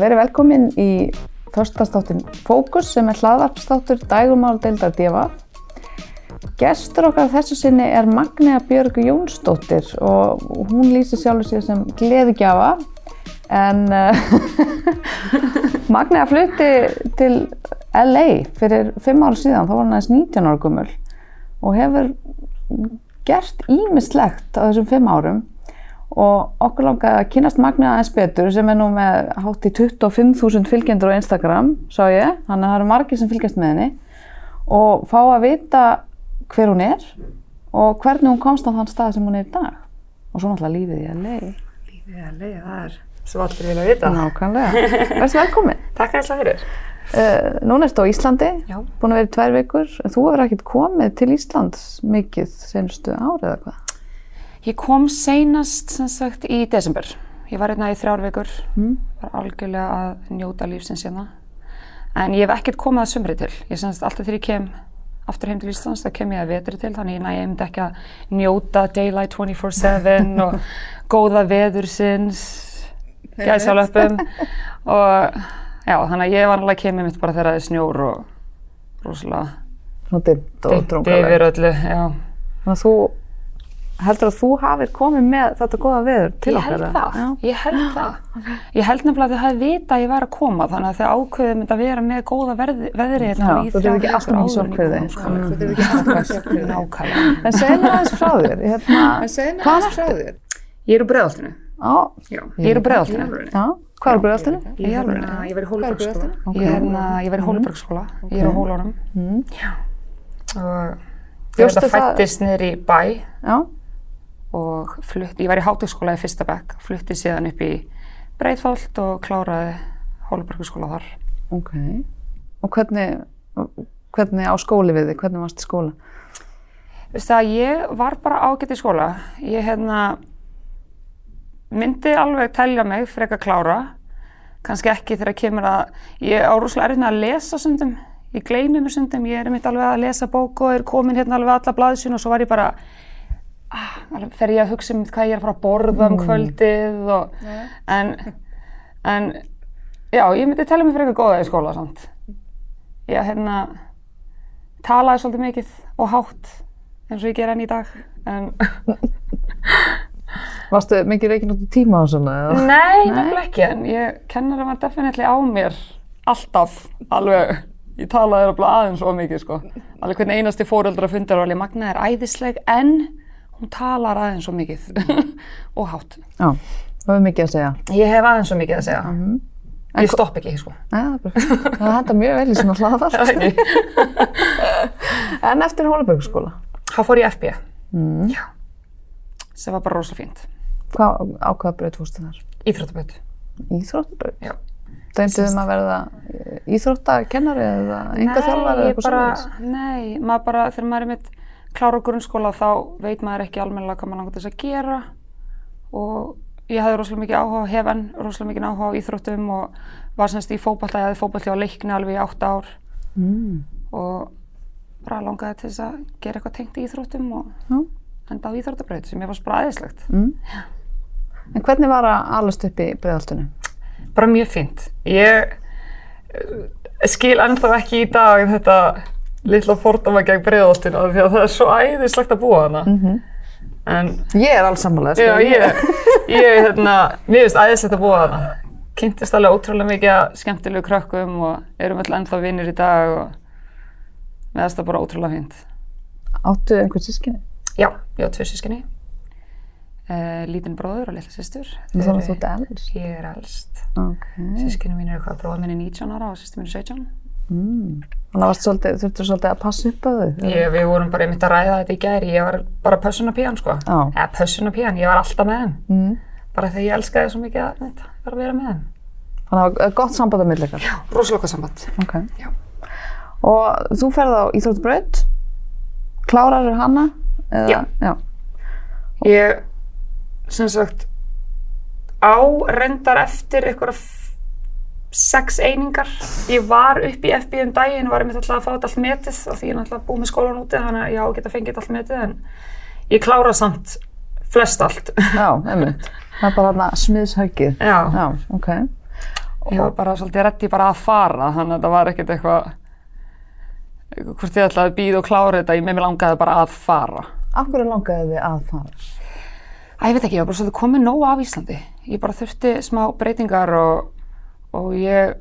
verið velkomin í förstastáttin Fókus sem er hlaðarpstáttur dægumál deildar DFA. Gestur okkar þessu sinni er Magnea Björg Jónsdóttir og hún lýsir sjálfur sér sem gleðigjafa en uh, Magnea flutti til LA fyrir fimm ára síðan, þá var hann aðeins 19 ára gummul og hefur gert ímislegt á þessum fimm árum og okkur langar að kynast Magnea aðeins betur sem er nú með hátt í 25.000 fylgjendur á Instagram, sá ég, þannig að það eru margir sem fylgjast með henni og fá að vita hver hún er og hvernig hún komst á þann stað sem hún er í dag og svo náttúrulega lífið í LA. Lífið í LA, það er svo allir vilja vita. Nákvæmlega. Verðist velkomin. Takk að það fyrir. Uh, núna ertu á Íslandi, Já. búin að vera í tvær vikur, en þú hefur ekkert komið til Íslands mikið senustu árið eða hvað? Ég kom seinast sem sagt í desember. Ég var hérna í þrjár vikur, Mm. var algjörlega að njóta lífsins hérna. En ég hef ekkert komið að sumri til. Ég semst alltaf þegar ég kem aftur heim til Íslands, þá kem ég að vetri til, þannig að ég myndi ekki að njóta daylight 24-7 og góða veðursins, gæsalöpum og já, þannig að ég var alveg að kemja mitt bara þegar það er snjór og rosalega Svona dimmt og drungalega. yfir öllu, já. Þannig að þú heldur að þú hafir komið með þetta góða veður til Ég okkar? held eða? það, Já. ég held það. Ég held nefnilega að þau hafi vita að ég væri að koma þannig að þau ákveðu myndi að vera með góða verði, veðri Já, hérna í í áður en ég kom, sko. Mm. Þú þurfum ekki alltaf sjokkriði. Nákvæmlega. En segð mér aðeins frá þér, aðeins frá þér. Ég er úr bregðaltinu. ég er úr bregðaltinu. hvað er bregðaltinu? Ég er alveg, ég Hólabergsskóla. Ok. Ég Og flutt, ég var í hátökskóla í fyrsta bekk, flutti síðan upp í Breitholt og kláraði Hólabergsskóla þar. ok. Og hvernig, hvernig á skóli við þig, hvernig varst í skóla? Veistu það, ég var bara ágætt í skóla. Ég hérna, myndi alveg telja mig frekar klára. Kannski ekki þegar kemur að, ég á rúslega erfið með að lesa sundum. Ég gleymi mér sundum, ég er mitt alveg að lesa bók og er komin hérna alveg alla blaðsinn og svo var ég bara, fer ég að hugsa um hvað ég er að fara að borða um kvöldið og, en, en, já, ég myndi telja mig frekar góða í skóla samt. Ég hérna, talaði svolítið mikið og hátt eins og ég ger enn í dag en Varstu mikið reikinn út í tíma og svona? eða? nei, nefnilega ekki en ég kennara var definitely á mér alltaf alveg ég talaði alveg aðeins svo mikið sko alveg hvernig einasti fóreldra fundur var alveg Magna er æðisleg en hún talar aðeins svo mikið og hátt Já, það er mikið að segja. ég hef aðeins svo mikið að segja En ég stopp ekki sko Nei, það. Það henda mjög vel í svona hlaðvart. En eftir Hólabergsskóla, þá fór ég FB mm. já sem var bara rosa fínt hvað, á hvaða braut fórstu þar? íþróttabraut Íþróttabraut? Já. Dæmduð um að verða íþróttakennari eða enga þjálfari eða Nei, ég eitthvað bara, svoleiðis? nei, maður bara, þegar maður er mitt klára á grunnskóla þá veit maður ekki almennilega hvað maður langar þess að gera og ég hafði rosalega mikið áhuga, hef enn rosalega mikið áhuga á íþróttum og var semst í fótballta, ég hafði fótballti á leikni alveg í átta ár Mm. og bara langaði til þess að gera eitthvað tengt í íþróttum og Já. enda á íþróttabraut sem ég fannst bara aðeinslegt. Mm. En hvernig var að alast upp í breiðaltunum? Bara mjög fínt. Ég skil ennþá ekki í dag þetta litla fordama gegn breiðoltinu því að það er svo æðislegt að búa hana. Mhm. En Ég er alls sammálega, já, ég, ég, hérna, mér finnst æðislegt að búa hana. Kynntist alveg ótrúlega mikið að skemmtilegu krökkum og erum öll ennþá vinnir í dag og með þess það bara ótrúlega fínt. Áttu einhvern sískinni? Já, ég á tvö sískinni. Uh, lítinn bróður og litla systur. Þannig að þú ert elst. Ég er elst. Ok. Sískinni mín er eitthvað, bróður minn er 19 ára og sýstir mín er 17. Mm. Þannig að svolítið, þurftur svolítið að passa upp á þau? Ég, við vorum bara einmitt að ræða þetta í gæri, ég var bara pössun á pían sko. Já. Eða pössun á pían, ég var alltaf með þeim. Mm. Bara þegar ég elskaði svo mikið að þetta, bara að vera með þeim. Þannig að gott samband á milli ykkar? Rosalega gott samband. Ok. Já. Og þú ferð á Íþróttabraut, klárar hana? Eða, Já. já. Ég, sem sagt, á reyndar eftir f- sex einingar. Ég var upp í FB um daginn og var einmitt alltaf að fá þetta allt metið af því ég er náttúrulega búið með skólan úti þannig að ég á að geta fengið þetta allt metið en ég klára samt flest allt. Já, einmitt. Það er bara þarna smiðshöggið. Já. Já, ok. ég var bara svolítið reddi bara að fara þannig að það var ekkert eitthvað hvort ég ætlaði að býða og klára þetta ég með mér langaði bara að fara Akkur langaði þið að fara? Æ, ég veit ekki, ég var bara svolítið komið nóg af Íslandi ég bara þurfti smá breytingar og, og ég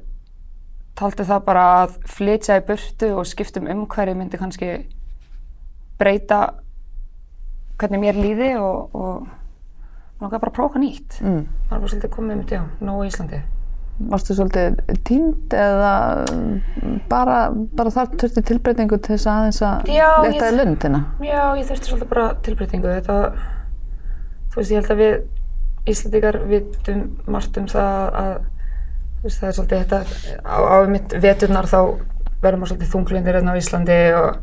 taldi það bara að flytja í burtu og skiptum umhverju myndi kannski breyta hvernig mér líði og, og langaði bara að prófa nýtt Mm. það var svolítið komið um þetta, já, nóg í Íslandi Varstu svolítið tínd eða bara, bara þar þurfti tilbreytingu til þess að aðeins að leta í lundina? Já, ég þurfti svolítið bara tilbreytingu. Þetta, þú veist, ég held að við Íslandíkar vitum margt um það að, veist, það er svolítið þetta, á, á mitt veturnar þá verður maður svolítið þunglindir hérna á Íslandi og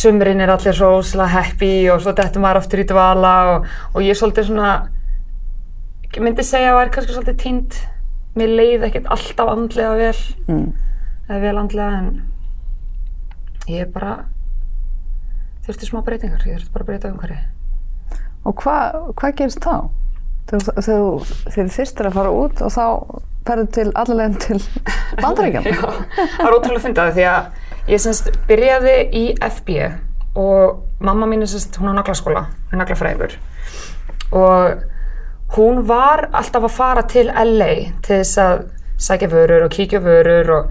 sumrin er allir svo óslega happy og svo dettur maður aftur í dvala og, og ég er svolítið svona, ég myndi segja að væri kannski svolítið tínd. Mér leið ekkert alltaf andlega vel, Mm. eða vel andlega en ég er bara þurfti smá breytingar, ég þurfti bara að breyta umhverfi. Og hvað hva gerist þá? Þegar þú- þið þyrstir að fara út og þá ferðu til allaveginn til bandaríkjum? Já, það er ótrúlega fyndið það því að ég semst byrjaði í FB og mamma mín er semst, hún á naglaskóla, hún er naglafræðingur og hún var alltaf að fara til LA til þess að sækja vörur og kíkja vörur og,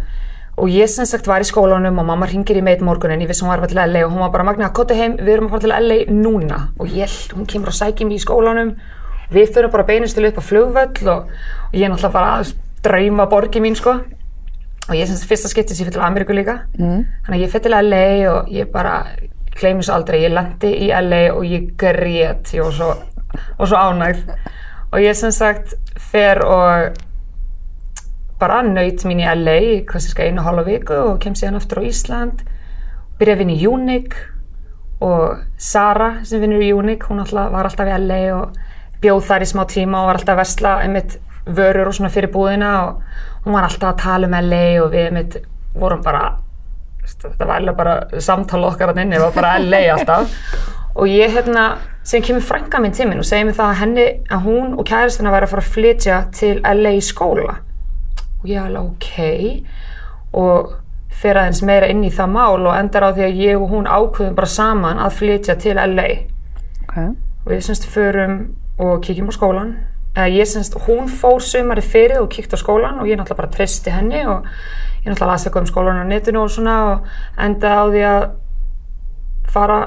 og ég sem sagt var í skólanum og mamma ringir í meit morgunin, ég vissi hún var að fara til LA og hún var bara Magna, kottu heim, við erum að fara til LA núna og ég, hún kemur og sækja mig í skólanum við fyrir bara beinustilu upp á flugvöll og, og ég er náttúrulega bara að drauma borgi mín sko. Og ég semst fyrsta skipti sem ég fyrir til Ameríku líka. Mm. þannig að ég fyrir til LA og ég bara gleymi svo aldrei, ég lendi í LA og ég grét, var svo, svo ánægð. Og ég sem sagt fer og bara naut mín í LA í skal einu og hálfa viku og kem síðan aftur á Ísland. Byrja að vinna í Unique og Sara sem vinnur í Unique hún alltaf, var alltaf í LA og bjóð þar í smá tíma og var alltaf að versla einmitt vörur og svona fyrir búðina og hún var alltaf að tala um LA og við einmitt vorum bara þetta var alveg bara samtala okkar að inni, það var bara LA alltaf. Og ég hérna, sem kemur frænka minn til minn og segir mér það að henni, að hún og kæristina væri að fara að flytja til LA í skóla. Og ég alveg ok. Og fer aðeins meira inn í það mál og endar á því að ég og hún ákveðum bara saman að flytja til LA Ok. og við semst förum og kíkjum á skólan eða ég semst, hún fór sumari fyrir og kíkt á skólan og ég náttúrulega bara treysti henni og ég náttúrulega las eitthvað um skólan á netinu og svona og enda á því að fara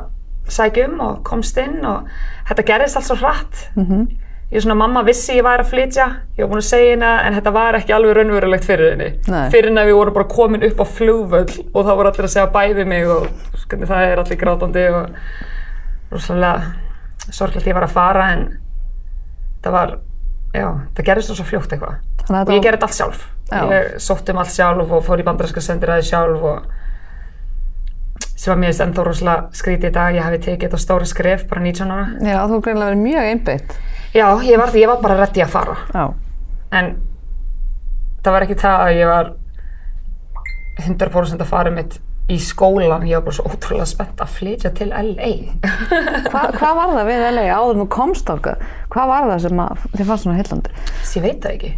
sækjum og komst inn og þetta gerðist allt svo hratt. Mm ég svona, mamma vissi ég væri að flytja ég var búin að segja hérna en þetta var ekki alveg raunverulegt fyrir henni. Nei. fyrir henni að við vorum bara komin upp á flugvöll og það voru allir að segja bæði mig og hvernig það er allir grátandi og rosalega sorglega ég var að fara en það var, já, það gerðist svo fljótt eitthvað að og ég gerði þetta allt sjálf Já. ég sótt um allt sjálf og fór í bandarinska sendiræði sjálf og sem var mér ennþá rosalega skrítið í dag ég hafi tekið þetta stóra skref bara 19 ára Já, þú er greinlega verið mjög einbytt. já, ég var, ég var bara reddi að fara Já. en það var ekki það að ég var 100% að fara mitt í skólan, ég var bara svo ótrúlega spennt að flytja til LA Hva, hvað var það við LA áður en þú komst ákvað? Hvað var það sem að þið fannst svona heillandi? Þess ég veit það ekki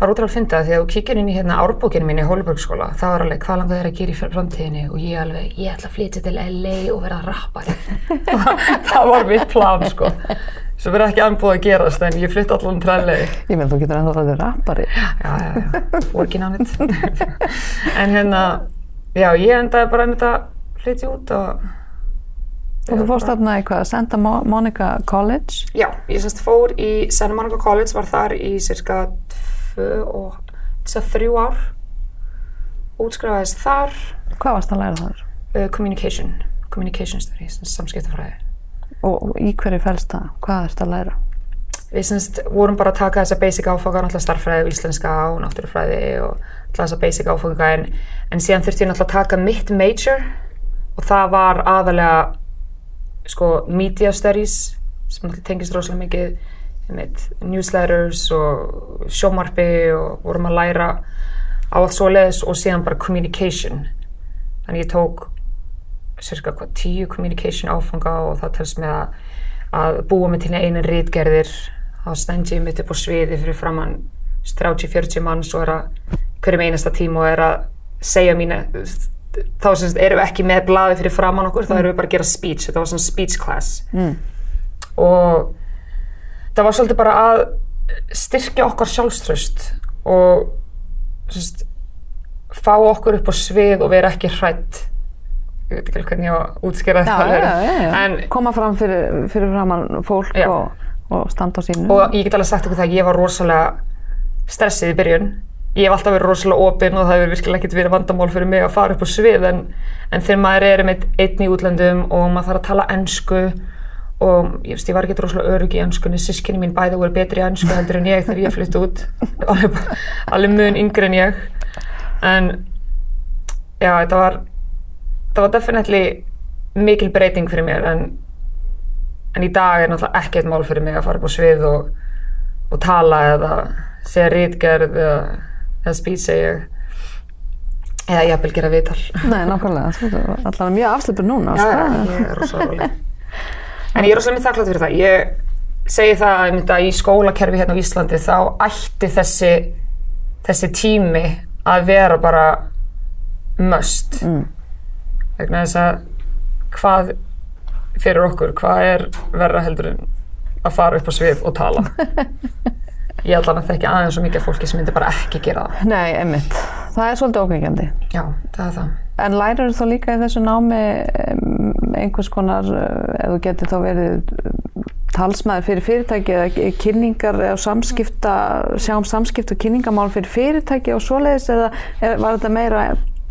það er ótrúlega að finna það því að þú kíkir inn í hérna árbókinu mín í Hólbergsskóla þá er alveg hvað langar þér að gera í framtíðinni og ég alveg, ég ætla að flytja til LA og vera rappari það var mitt plan sko sem verið ekki anbúið að gerast en ég flytti allan LA Ég meðan þú getur ennþá að það er rappari. já, já, já, working on it en hérna já, ég endaði bara einmitt að flytja út og Og þú fórst þarna í hvað, Santa Mo- Monica College. já, ég semst fór í Santa Monica College var þar í cirka þrjú ár útskrifaðist þar Hvað varst að læra þar? uh, communication communication studies, samskiptafræði Og, og í hverju fælst það? Hvað erst að læra? við semst vorum bara að taka þessa basic áfanga náttúrulega starffræði og íslenska og náttúrufræði og alltaf þessa basic áfanga en, en síðan þurfti ég náttúrulega að taka mitt major og það var aðalega sko media studies sem tengist rosalega mikið mitt newsletters og sjómarpi og vorum að læra á allt svoleiðis og síðan bara communication. Þannig ég tók cirka hvað, tíu communication áfanga og það telst með að, að búa með til einu rítgerðir þá stend ég mitt upp á sviði fyrir framann 30-40 manns og er að hverjum einasta tíma og er að segja mína þá sem sagt erum við ekki með blaði fyrir framann okkur, þá erum við bara að gera speech. Þetta var svona speech class. Mm. og það var svolítið bara að styrkja okkar sjálfströst og sem sagt, fá okkur upp á svið og vera ekki hrætt ég veit ekki alveg hvernig ég á að útskýra Já, þetta. já, já. en Koma fram fyrir, fyrir framann fólk og, og standa á sínu. og ég get alveg sagt ykkur það að ég var rosalega stressið í byrjun ég hef alltaf verið rosalega opinn og það hefur virkilega ekkert verið vandamál fyrir mig að fara upp á svið en, en þegar maður er með einn í útlöndum og maður þarf að tala ennsku og ég, veist, ég var ekki rosalega örug í ennskunni sískinni mín bæði voru betri ennsku heldur en ég þegar ég flytti út. Alveg, alveg mun yngri en ég. En já þetta var það var definitely mikil breyting fyrir mér en en í dag er náttúrulega ekkert mál fyrir mig að fara upp á svið og, og tala eða segja rítgerð eða, eða spýtsa ég eða jafnvel gera viðtal Nei, nákvæmlega. Þú ert allavega mjög afslöpur núna. Já, sko. já, ég er rosalega en ég er rosalega mjög þakklátt fyrir það ég segi það að, einmitt að í skólakerfi hérna á Íslandi þá ætti þessi þessi tími að vera bara must Mm. vegna þess að hvað fyrir okkur, hvað er verra heldur en að fara upp á svið og tala ég allan að þekki aðeins svo mikið fólki sem myndi bara ekki gera það Nei, einmitt. Það er svolítið ókveikjandi. já, það er það En lærir þá líka í þessu námi einhvers konar, eh, ef þú getur þá verið eh, talsmaður fyrir fyrirtæki eða kynningar eða samskipta, sjá um samskipta og kynningamál fyrir fyrirtæki og svoleiðis eða var þetta meira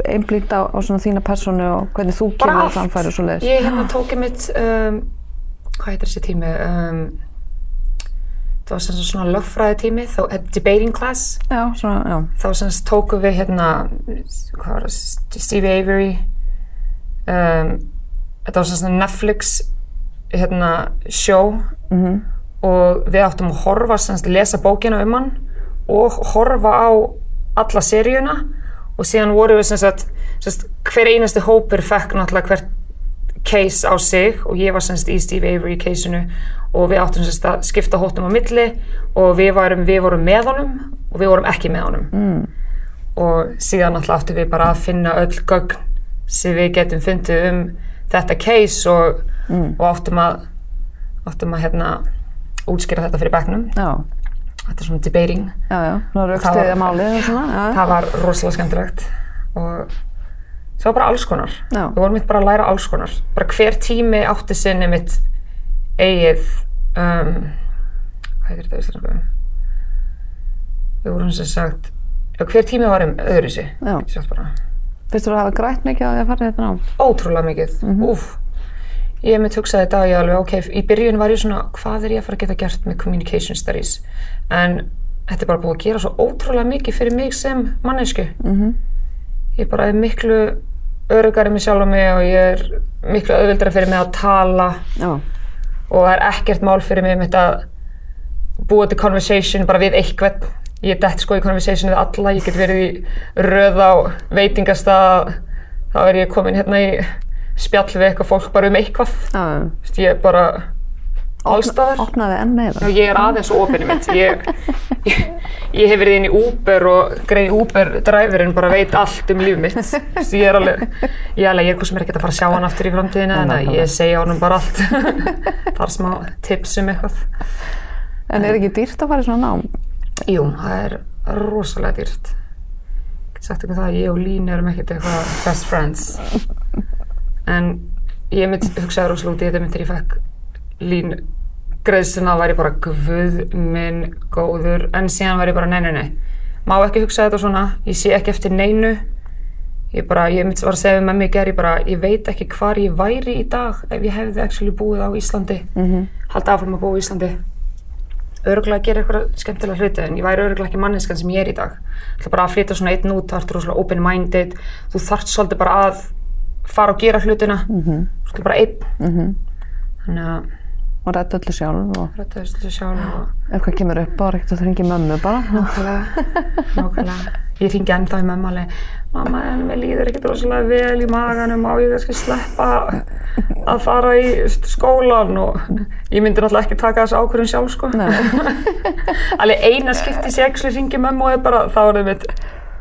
einblínt á, á svona þína personu og hvernig þú kemur allt. framfæri og svoleiðis? ég hérna tók mitt um, hvað heitir þessi tími um, það var sem svona lögfræði tími þá, eh, debating class. Já, svona, já. þá sem tókum við hérna það, Stevie Avery um, þetta var sagt Netflix hérna show. Mm og við áttum að horfa sem lesa bókina um hann og horfa á alla seríuna. Og síðan voru við sem sagt, sem sagt hver einasti hópur fekk náttúrulega hvert case á sig. Og ég var sem sagt í Steve Avery caseinu og við áttum sagt að skipta hóttum á milli og við vorum, við vorum með honum og við vorum ekki með honum. Mm. og síðan náttúrulega áttum við bara að finna öll gögn sem við getum fundið um þetta case og, og áttum að áttum að hérna útskýra þetta fyrir bekknum. Já, þetta er svona debating. Já, já. Það var- það var rosalega skemmtilegt. Og það var bara alls konar. Já. við vorum mitt bara að læra alls konar. Bara hver tími átti sinni mitt eigið um, hvað heitir þetta íslensku? Við vorum sem sagt hver tími var um öðru bara Fyrst þú að hafa grætt mikið á því að fara þetta nám? ótrúlega mikið. Úf ég mitt hugsaði þetta að ég alveg ok, í byrjun var ég svona hvað er ég að fara að geta gert með communication studies? En þetta er bara búið að gera svo ótrúlega mikið fyrir mig sem mannesku Mm ég bara er miklu örugari með sjálf mig og ég er miklu auðvildara fyrir mig að tala. Já, og það er ekkert mál fyrir mig með þetta búa til conversation bara við eitthvað ég er dett sko í conversation við alla ég get verið í röð á veitingastað. Þá er ég komin hérna í spjall við eitthvað fólk bara um eitthvað. Veist, ég bara allstaðar Opnaði enn meira. og ég er aðeins opinni mitt. Ég, ég, ég hef verið inn í Uber og greið Uber-dræfurinn bara veit allt um líf mitt. Ég er alveg ég er alveg, ég er hvað sem er ekkert að fara að sjá hann aftur í framtíðina en að ég segja honum bara allt. Það er smá tips um eitthvað. En er ekki dýrt að fara í svona nám? jú, það er rosalega dýrt. Ég get sagt ykkur það að ég og Lín erum ekkert eitthvað best friends. En ég mynd hugsaði rosalega út í þetta mynd þegar ég fekk Lín greiðsina var ég bara guð minn góður en síðan ég bara nei, nei, nei má ekki hugsa þetta svona, ég sé ekki eftir neinu. Ég bara, ég mynd var að segja með mig ger, ég bara, ég veit ekki hvar ég væri í dag ef ég hefði actually búið á Íslandi. Mm halda áfram að búa í Íslandi. Öruglega að gera eitthvað skemmtilega hluti en ég væri öruglega ekki manneskan sem ég er í dag. Það bara að flytja svona einn út, þú ert rosalega open-minded þú þarft svolítið bara að fara og gera hlutina. -hmm. þú ert bara einn. Mm þannig að og rætt öllu sjálf og rætta þessu sjálf og ef hvað kemur upp á ekkert að það ringi mömmu bara. nákvæmlega, nákvæmlega. Ég ringi ennþá í mömmu alveg, mamma en mér líður ekkert rosalega vel í maganum og ég kannski sleppa að fara í skólan og ég myndi náttúrulega ekki taka þessu ákvörðun sjálf sko. Alveg eina skipti sem ég ekki ringi mömmu og er bara, þá er það mitt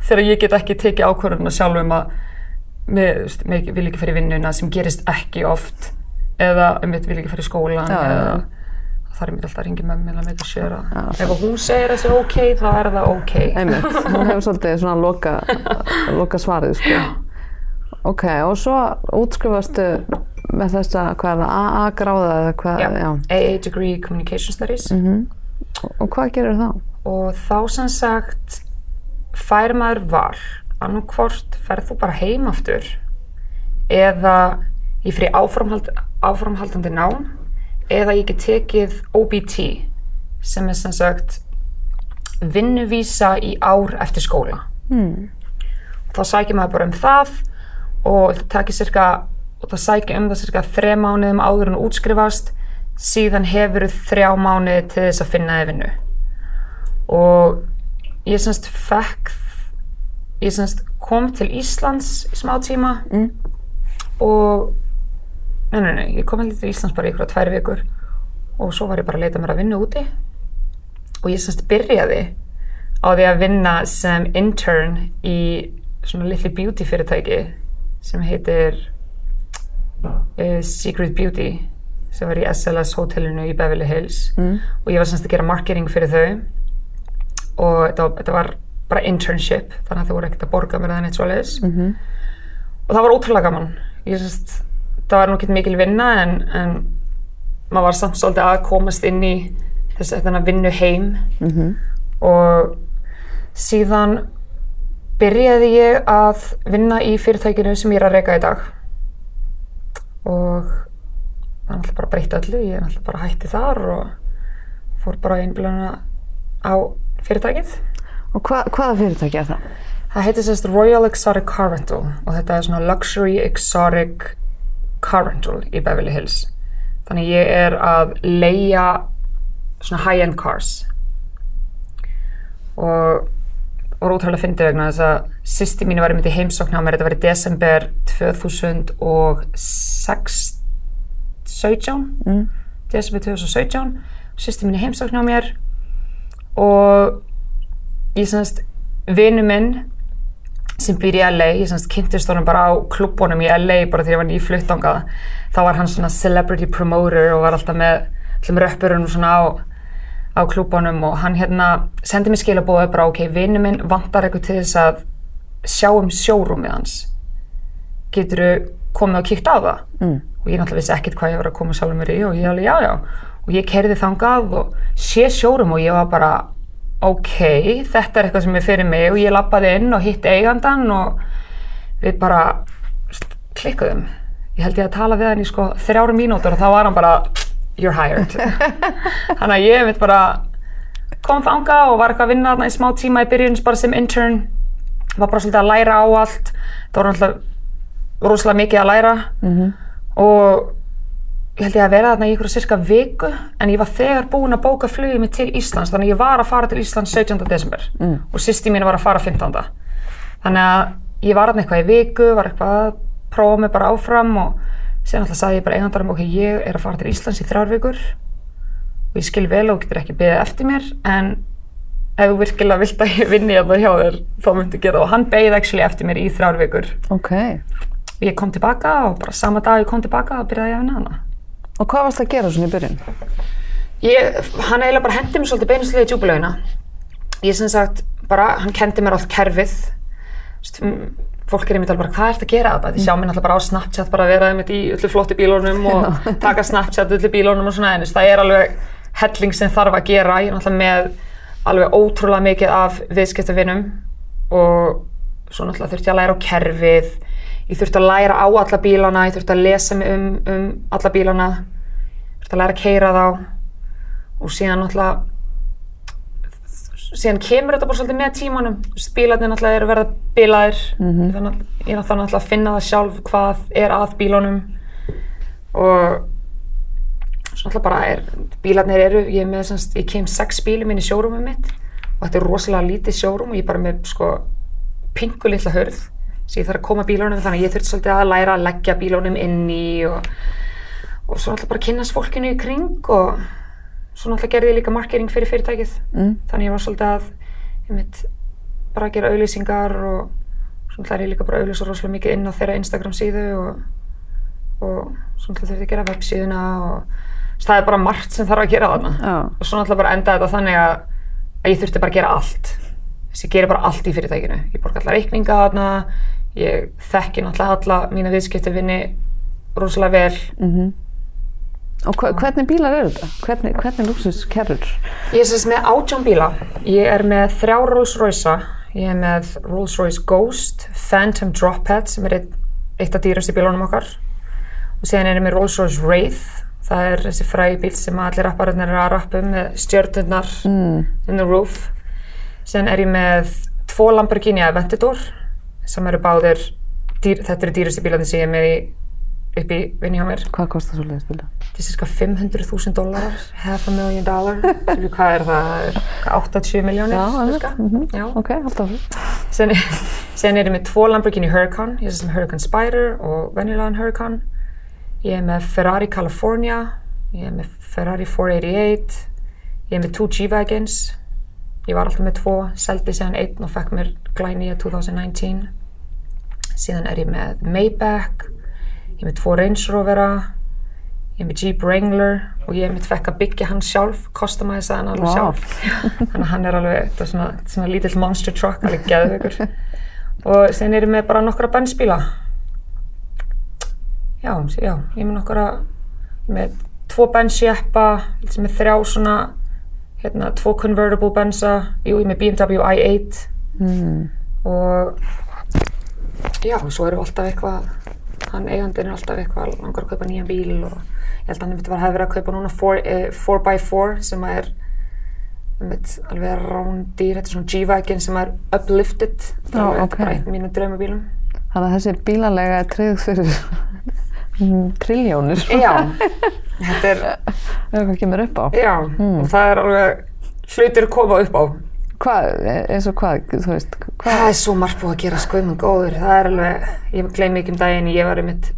þegar ég get ekki tekið ákvörðuna sjálf um að mér vil ekki fyrir vinnuna sem gerist ekki oft eða um mitt vil ekki fyrir skólan Já, eða það er mitt alltaf að ringi eða mitt að sjöra Já, ef hún segir að það sé ok, þá er það ok. Einmitt, hún hefur svolítið svona loka, loka svarið, sko. Ok, og svo útskrifastu með þessa, hvað er það, AA gráða eða hvað, Já. AA Degree Communication Studies. Og hvað gerir þá? og þá sem sagt fær maður val annarkvort ferð þú bara heim aftur eða ég fyrir áframhald, áframhaldandi nám eða ég get tekið OBT sem er sem sagt vinnuvísa í ár eftir skóla Hmm. þá sækir maður bara um það og það takir cirka og það sækir um það cirka þrjá mánuðum áður en útskrifast síðan hefur þrjá mánuði til þess að finna þið vinnu og ég semst fekk ég semst kom til Íslands í smá tíma Mm. og nei, nei, nei, ég kom heldur til Íslands bara ykkur á tvær vikur og svo var ég bara að leita mér að vinna úti. Og ég semst byrjaði á því að vinna sem intern í svona litli beauty fyrirtæki sem heitir uh, Secret Beauty sem var í SLS hótelinu í Beverly Hills. Mm. og ég var semst að gera marketing fyrir þau. Og þetta var, þetta var bara internship þannig að þau voru ekkert að borga mér neitt svoleiðis. Mhm. og það var ótrúlega gaman. Ég semst, það var nú ekki mikil vinna en, en maður var samt svolítið að komast inn í þess að vinnu heim Mhm. og síðan byrjaði ég að vinna í fyrirtækinu sem ég er að reyka í dag og það er náttúrulega bara breytt öllu ég er náttúrulega bara hætti þar og fór bara einblöna á fyrirtækið Og hva, hvaða fyrirtæki er það? það heitir sérst Royal Exotic Car Rental og þetta er svona Luxury Exotic Car Rental í Beverly Hills. Þannig ég er að leia svona high-end cars. Og og ótrúlega fyndið vegna þess að sýsti mínu var einmitt í heimsókn á mér. Þetta var í desember 2006 17 Mm. desember 2017 sýsti mínu í heimsókn á mér. Og ég semst vinu minn sem býr í LA, ég semst kynntist honum bara á klubbunum í LA bara þegar ég var nýfluttangað þá var hann svona celebrity promoter og var alltaf með allum röppurinn svona á á klúbunum og hann hérna sendi mér skilabóðu bara ok, vinnu minn vantar eitthvað til þess að sjá um sjórúmið hans. Getur komið og kíkt á það? Mm. og ég náttúrulega vissi ekkert hvað ég var að koma sjálfur mér í og ég alveg já já. Og ég kerði þangað og sé sjórum og ég var bara ok, þetta er eitthvað sem er fyrir mig og ég lappaði inn og hitti eigandan og við bara klikkuðum. Ég held ég að tala við hann í sko þrjára mínútur og þá var hann bara you're hired. Þannig að ég mitt bara kom þangað og var eitthvað að vinna í smá tíma í byrjun bara sem intern. Var bara svolítið að læra á allt. Það var náttúrulega rosalega mikið að læra. Mhm. og ég held ég að vera þarna í ykkur cirka viku en ég var þegar búin að bóka flugið mig til Íslands þannig að ég var að fara til Íslands 17. desember Mm. og sýsti mín var að fara 15. þannig að ég var þarna eitthvað í viku var eitthvað að prófa mig bara áfram og síðan alltaf sagði ég bara eigandarum ok, ég er að fara til Íslands í þrjár vikur og ég skil vel og getur ekki beðið eftir mér en ef þú virkilega vilt að ég vinni hérna hjá þér þá myndi gera það og hann beðið actually eftir mér í þrjár vikur Ok. og ég kom tilbaka og bara sama dag ég kom tilbaka og byrjaði að vinna hana Og hvað varst að gera svona í byrjun? ég, hann eiginlega bara hendi mér svolítið beinislega í djúbulögina ég sem sagt bara, hann kendi mér allt kerfið. Vist, m- fólk er einmitt alveg bara, hvað ert að gera? Þetta? Þið sjá mér náttúrulega bara á Snapchat bara að vera einmitt í öllu flottu bílunum og taka Snapchat öllu bílunum og svona en það er alveg helling sem þarf að gera. Ég er náttúrulega með alveg ótrúlega mikið af viðskiptavinum og svo náttúrulega þurfti ég að læra á kerfið ég þurfti að læra á alla bílana ég þurfti að lesa mig um, um alla bílana. Þurfti að læra að keira þá. Og síðan náttúrulega síðan kemur þetta bara svolítið með tímanum. Bílarnir náttúrulega eru að verða bílaðir Mhm. þannig að ég náttúrulega að finna það sjálf hvað er að bílunum. Og svo náttúrulega bara er, bílarnir eru, ég er með semst, ég kem sex bílum inn í sjórumum mitt. Og þetta er rosalega lítið sjórum og ég er bara með sko pingu litla hörð sem ég þarf að koma bílunum þannig að ég þurfti svolítið að læra að leggja bílunum inn í og, og svo náttúrulega bara kynnast fólkinu í kring og svo náttúrulega gerði ég líka markering fyrir fyrirtækið Mm. þannig ég var svolítið að ég mitt bara að gera auðlýsingar og svo náttúrulega er ég líka bara að auðlýsa rosalega mikið inn á þeirra Instagram síðu og, og svo náttúrulega þurfti að gera websíðuna og það er bara margt sem þarf að gera þarna Já. og svo náttúrulega bara enda þetta þannig að, að ég þurfti bara að gera allt þess að ég geri bara allt í fyrirtækinu ég borga alla reikninga þarna ég þekki náttúrulega alla mína viðskiptavinni rosalega vel Mhm. Og hva, hvernig bílar eru þetta? Hvernig, hvernig lúksus kerrur? Ég er sérst með átján bíla. Ég er með þrjá Rolls Royce. Ég er með Rolls Royce Ghost, Phantom Drophead sem er eitt, eitt af dýrastu bílunum okkar. Og síðan er ég með Rolls Royce Wraith. Það er þessi frægi bíl sem allir rappararnir eru að rappa um með stjörnurnar Mm. in the roof. Síðan er ég með tvo Lamborghini Aventador sem eru báðir, dýr, þetta eru dýrastu bílarnir sem ég er með í, upp í vinni hjá mér. Hvað kostar svo leiðis bílar? Þetta er cirka 500.000 dólarar, half a million dollar. Hvað er það? Það er hvað, 80 miljónir? Já? Mm Já. Ok, alltaf. Sen, sen er ég með tvo Lamborghini Huracan, ég er sem Huracan Spider og venjulegan Huracan. Ég er með Ferrari California, ég er með Ferrari 488, ég er með two G-Wagons. Ég var alltaf með tvo, seldi síðan einn og fekk mér glænýja 2019. Síðan er ég með Maybach, ég er með tvo Range Rovera, ég er með Jeep Wrangler og ég er með fekk að byggja hann sjálf, customize hann alveg Vá. sjálf. Þannig að hann er alveg, þetta er svona, svona lítill monster truck, alveg geðveikur. og sen er ég með bara nokkra bensbíla. Já, já, ég er með nokkra, ég er með tvo bensjeppa, sem er þrjá svona, hérna, tvo convertible bensa, jú, ég er með BMW i8 Mm. og já, svo eru alltaf eitthvað hann eigandinn er alltaf eitthvað langar að kaupa nýjan bíl og ég held að hann hafa verið að kaupa núna 4, eh, 4x4 sem er einmitt, alveg rándýr, þetta er svona G-Wagon sem er uplifted Já, er alveg ok. þetta er bara einn mínu draumabílum Þannig að þessi bílalega er tryggð fyrir mm, triljónir. já, þetta er Ef eitthvað kemur upp á. já, og það er alveg hlutir að koma upp á Hvað, eins og hvað, þú veist, hvað? Það er svo margt búið að gera skoðum góður. Það er alveg, ég gleymi ekki um daginn, ég var einmitt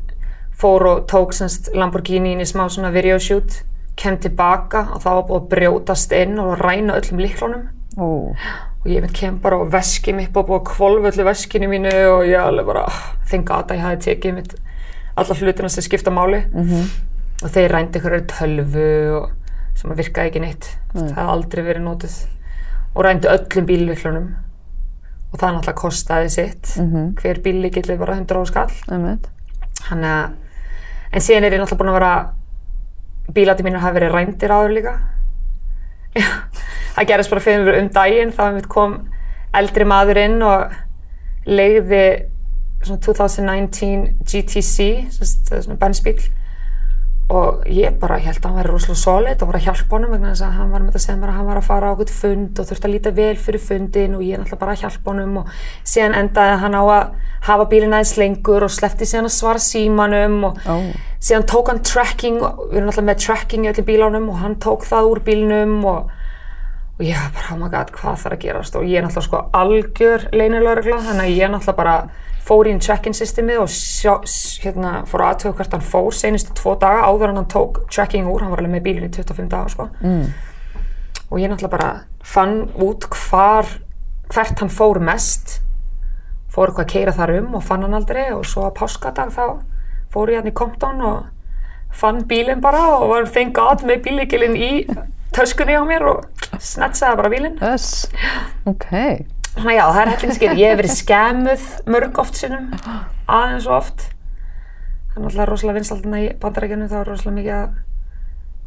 fór og tók semst Lamborghini inn í smá svona video shoot, kem tilbaka og það var búið að brjótast inn og ræna öllum líklunum. Ó, Og ég einmitt kem bara og veski mitt og búið að kvolva öllu veskinu mínu og ég alveg bara, þengi að ég hafi tekið mitt alla hlutina sem skipta máli. Og þeir rændi ykkur tölvu og sem að virkaði ekki neitt. Það hefði aldrei verið nótið. Og rændi öllum bílviklunum og það náttúrulega kostaði sitt. Hver bílíkill er bara 100 á skall. Þannig að en síðan er ég náttúrulega búin að vera bílati mínur hafa verið rændir áður líka. Það gerðist bara fyrir um daginn þá kom eldri maður inn og leiði svona 2019 GTC svona bensbíl og ég bara held að hann væri rosalega solid og var að hjálpa honum vegna þess að hann var með að segja mér að hann var að fara á okkur fund og þurfti að líta vel fyrir fundin og ég náttúrulega bara að hjálpa honum og síðan endaði hann á að hafa bílinn aðeins lengur og sleppti síðan að svara símanum og Ó, síðan tók hann tracking við erum alltaf með tracking í öllum bílánum og hann tók það úr bílnum og, og ég bara, oh my god, hvað þarf að gerast? Og ég er náttúrulega sko algjör leynilögregla þannig að ég náttúrulega bara fór í check-in systemið og sjá, hérna, fór að aðtöku hvert hann fór senustu tvo daga áður en hann tók tracking úr, hann var alveg með bílinn í 25 daga sko. mm. og ég náttúrulega bara fann út hvar hvert hann fór mest fór eitthvað að keira þar um og fann hann aldrei og svo að páskadag þá fór ég hann í Compton og fann bílinn bara og var thank god með bílíkilinn í töskunni á mér og snetsaði bara bílinn. öss, ok. Já, það er hellingskeið. Ég hef verið skemuð mörg oft sinnum, aðeins og oft. Það er náttúrulega rosalega vinsaldina í bandarækjunum, þá er rosalega mikið að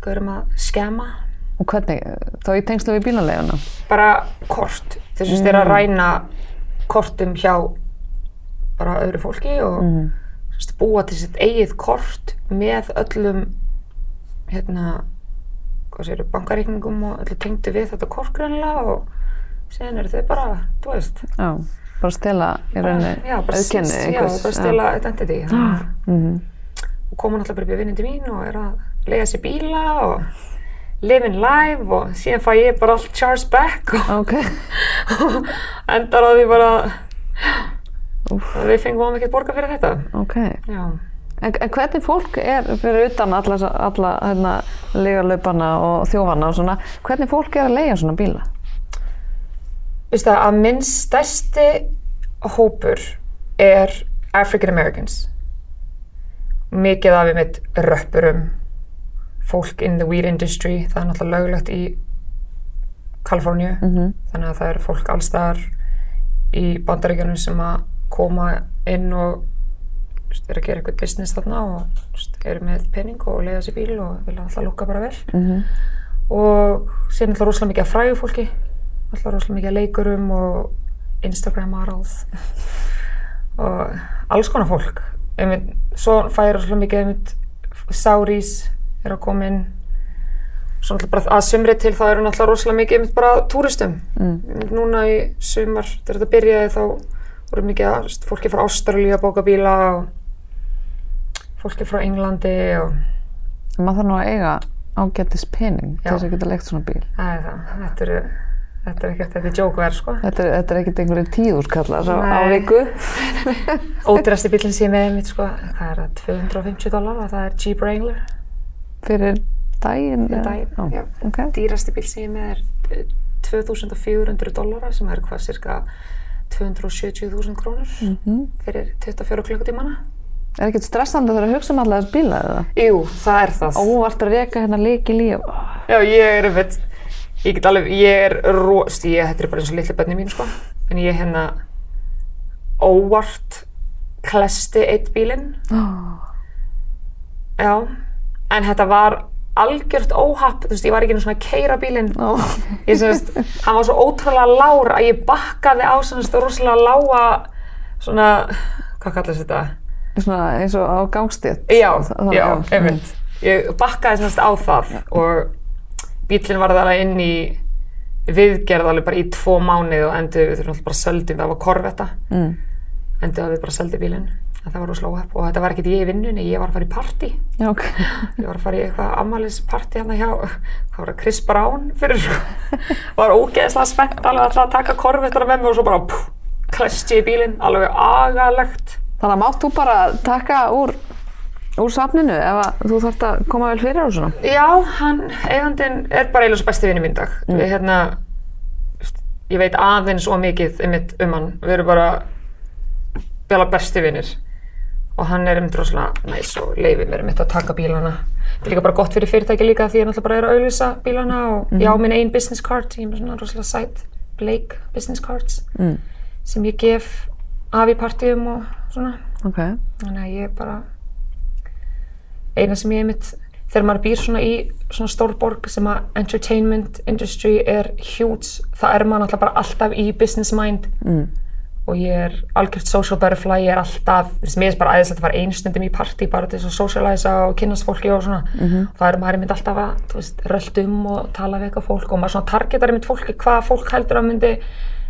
gaurum að skema. Og hvernig, þá í tengslu við bílaleguna? Bara kort. Þess að þeir að ræna kortum hjá bara öðru fólki og mm. búa til sitt eigið kort með öllum hérna hvað séru, bankareikningum og öllu tengdu við þetta kort greinlega og síðan eru þau bara, þú veist Já, bara stela í rauninni auðkenni já, bara stela identity þannig að- Mhm. og koma náttúrulega bara upp í vinnindi mín og er að lega sér bíla og living life og síðan fæ ég bara allt charged back og Ok. endar á því bara að við fengum ekki borga fyrir þetta. Ok. Já. En, en hvernig fólk er fyrir utan alla, alla hérna, legarlaupana og þjófana og svona, hvernig fólk er að leia svona bíla? Það, að minn stærsti hópur er African Americans. Mikið af einmitt röppurum, fólk in the weed industry, það er náttúrulega löglegt í Kaliforníu, Mhm. þannig að það er fólk allstaðar í bandaríkjunum sem að koma inn og er að gera eitthvað business þarna og eru með pening og leiða sér bíl og vilja alltaf lukka bara vel Mhm. og síðan alltaf rosalega mikið af frægu fólki alltaf rosalega mikið leikurum og Instagram models og alls konar fólk. Einmitt, svo færi rosalega mikið einmitt Sauris er að koma inn. Svo alltaf bara að sumri til það eru náttúrulega rosalega mikið einmitt bara túristum. Mm. Núna í sumar þegar þetta byrjaði þá voru mikið fólki frá Ástralíu að bóka bíla og fólki frá Englandi og Maður þarf nú að eiga ágættis pening til þess að geta leikt svona bíl. það er það, þetta eru þetta er ekkert, þetta er jókverð sko Þetta er, þetta er ekkert einhverju tíðúrskallar á viku. Ódýrasti bílinn sem ég er með mitt sko, hvað er það, 250 dólar og það er Jeep Wrangler Fyrir daginn? fyrir daginn. Já. Já. Ok. Dýrasti bíl sem ég er með er eh, 2400 dólarar sem er hvað cirka 270.000 krónur Mhm. fyrir 24 klukkutímana. Er ekkert stressandi þegar að hugsa um alla þess bíla eða? Jú, það er það. Óvart að reka hérna leiki líf. Já, ég er einmitt, ég get alveg, ég er rost, ég, þetta er bara eins og litli bönni mín sko, en ég hérna óvart klesti eitt bílinn Já, en þetta var algjört óhapp, þú veist, ég var ekki einu svona að keira bílinn. Ó. Ég semst, hann var svo ótrúlega lár að ég bakkaði á svona rosalega lága, svona, hvað kallast þetta? Svona eins og á gangstétt. Já, já, já. einmitt. Ég bakkaði semst á það og bílinn var það inn í viðgerð alveg bara í tvo mánuð og endur við þurfum alltaf bara söldum, það var korvetta. Mm. Endur við bara söldi bílinn. Það var rosalega óhapp og þetta var ekkert ég í vinnunni, ég var að fara í partí. Já, ok. Ég var að fara í eitthvað ammælisparti hérna hjá, hvað var það, Chris Brown fyrir sko. Var ógeðslega spennt alveg alltaf að taka korvettara með mig og svo bara klesti í bílinn, alveg agalegt. Þannig að mátt þú bara taka úr, úr safninu ef að þú þarft að koma vel fyrir og svona? Já, hann, eigandinn er bara svo besti vinni mín dag. Við hérna, ég veit aðeins og mikið um hann. Við erum bara bjala besti vinnir. Og hann er einmitt rosalega næs og leifir mér einmitt að taka bílana. Það er líka bara gott fyrir fyrirtæki líka því ég náttúrulega bara er að auðvisa bílana og ég á minn einn business card, ég er með svona rosalega sætt Blake business cards Mm. sem ég gef af í partíum og svona. Ok. Þannig að ég bara eina sem ég mitt þegar maður býr svona í svona stórborg sem að entertainment industry er huge, það er maður náttúrulega bara alltaf í business mind Mm. og ég er algjört social butterfly, ég er alltaf, þú veist, mér er bara aðeins að fara einu stundum í partí bara til þess að socialisa og kynnast fólki og svona, Mhm. það er maður mynd alltaf að, rölt um og tala við eitthvað fólk og maður svona targetar einmitt fólki hvað fólk heldur að myndi,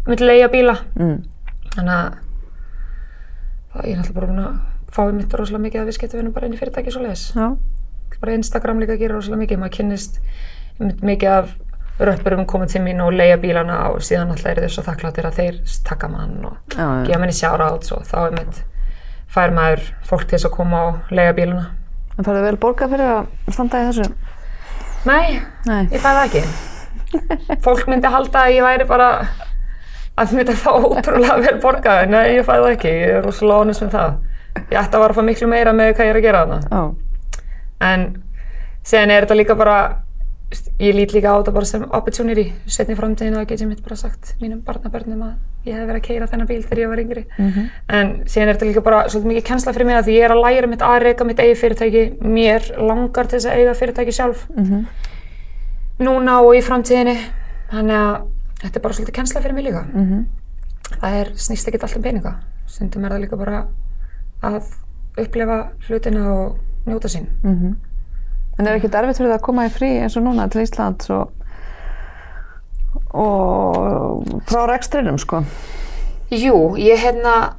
myndi leia bíla Mm. þannig að það, er náttúrulega bara búin að fá einmitt rosalega mikið að viðskiptavinum bara inn í fyrirtæki svo leiðis. Já. Bara Instagram líka gerir rosalega mikið, maður kynnist mikið af röppurum koma til mín og leia bílana og síðan alltaf eru þeir svo þakkláttir að þeir taka mann og gefa manni shoutouts og þá einmitt fær maður fólk til þess að koma og leia bílana. En færðu vel borgað fyrir að standa í þessu? Nei, Nei. ég fæ það ekki. Fólk myndi halda að ég væri bara að myndi að fá ótrúlega vel borgað, nei, ég fæ það ekki, ég er rosalega honest með það. Ég ætti að vara að fá miklu meira með hvað ég er að gera þarna. Já. En síðan er þetta líka bara, ég lít líka á þetta bara sem opportunity. Setni framtíðin að get ég mitt bara sagt mínum barnabörnum að ég hef verið að keira þennan bíl þegar ég var yngri. Mhm. En síðan er þetta líka bara svolítið mikið kennsla fyrir mig að því ég er að læra mitt að reyka mitt eigi fyrirtæki. Mér langar til þess að eiga fyrirtæki sjálf. Mhm. Núna og í framtíðinni. Þannig að þetta er bara svolítið kennsla fyrir mig líka. Mhm. Það er snýst ekkert allt um peninga. Stundum er það líka bara að upplifa hlutina og njóta sín. Mhm. En er ekkert erfitt fyrir það að koma í frí eins og núna til Íslands og, og frá rekstrinum sko? Jú, ég hérna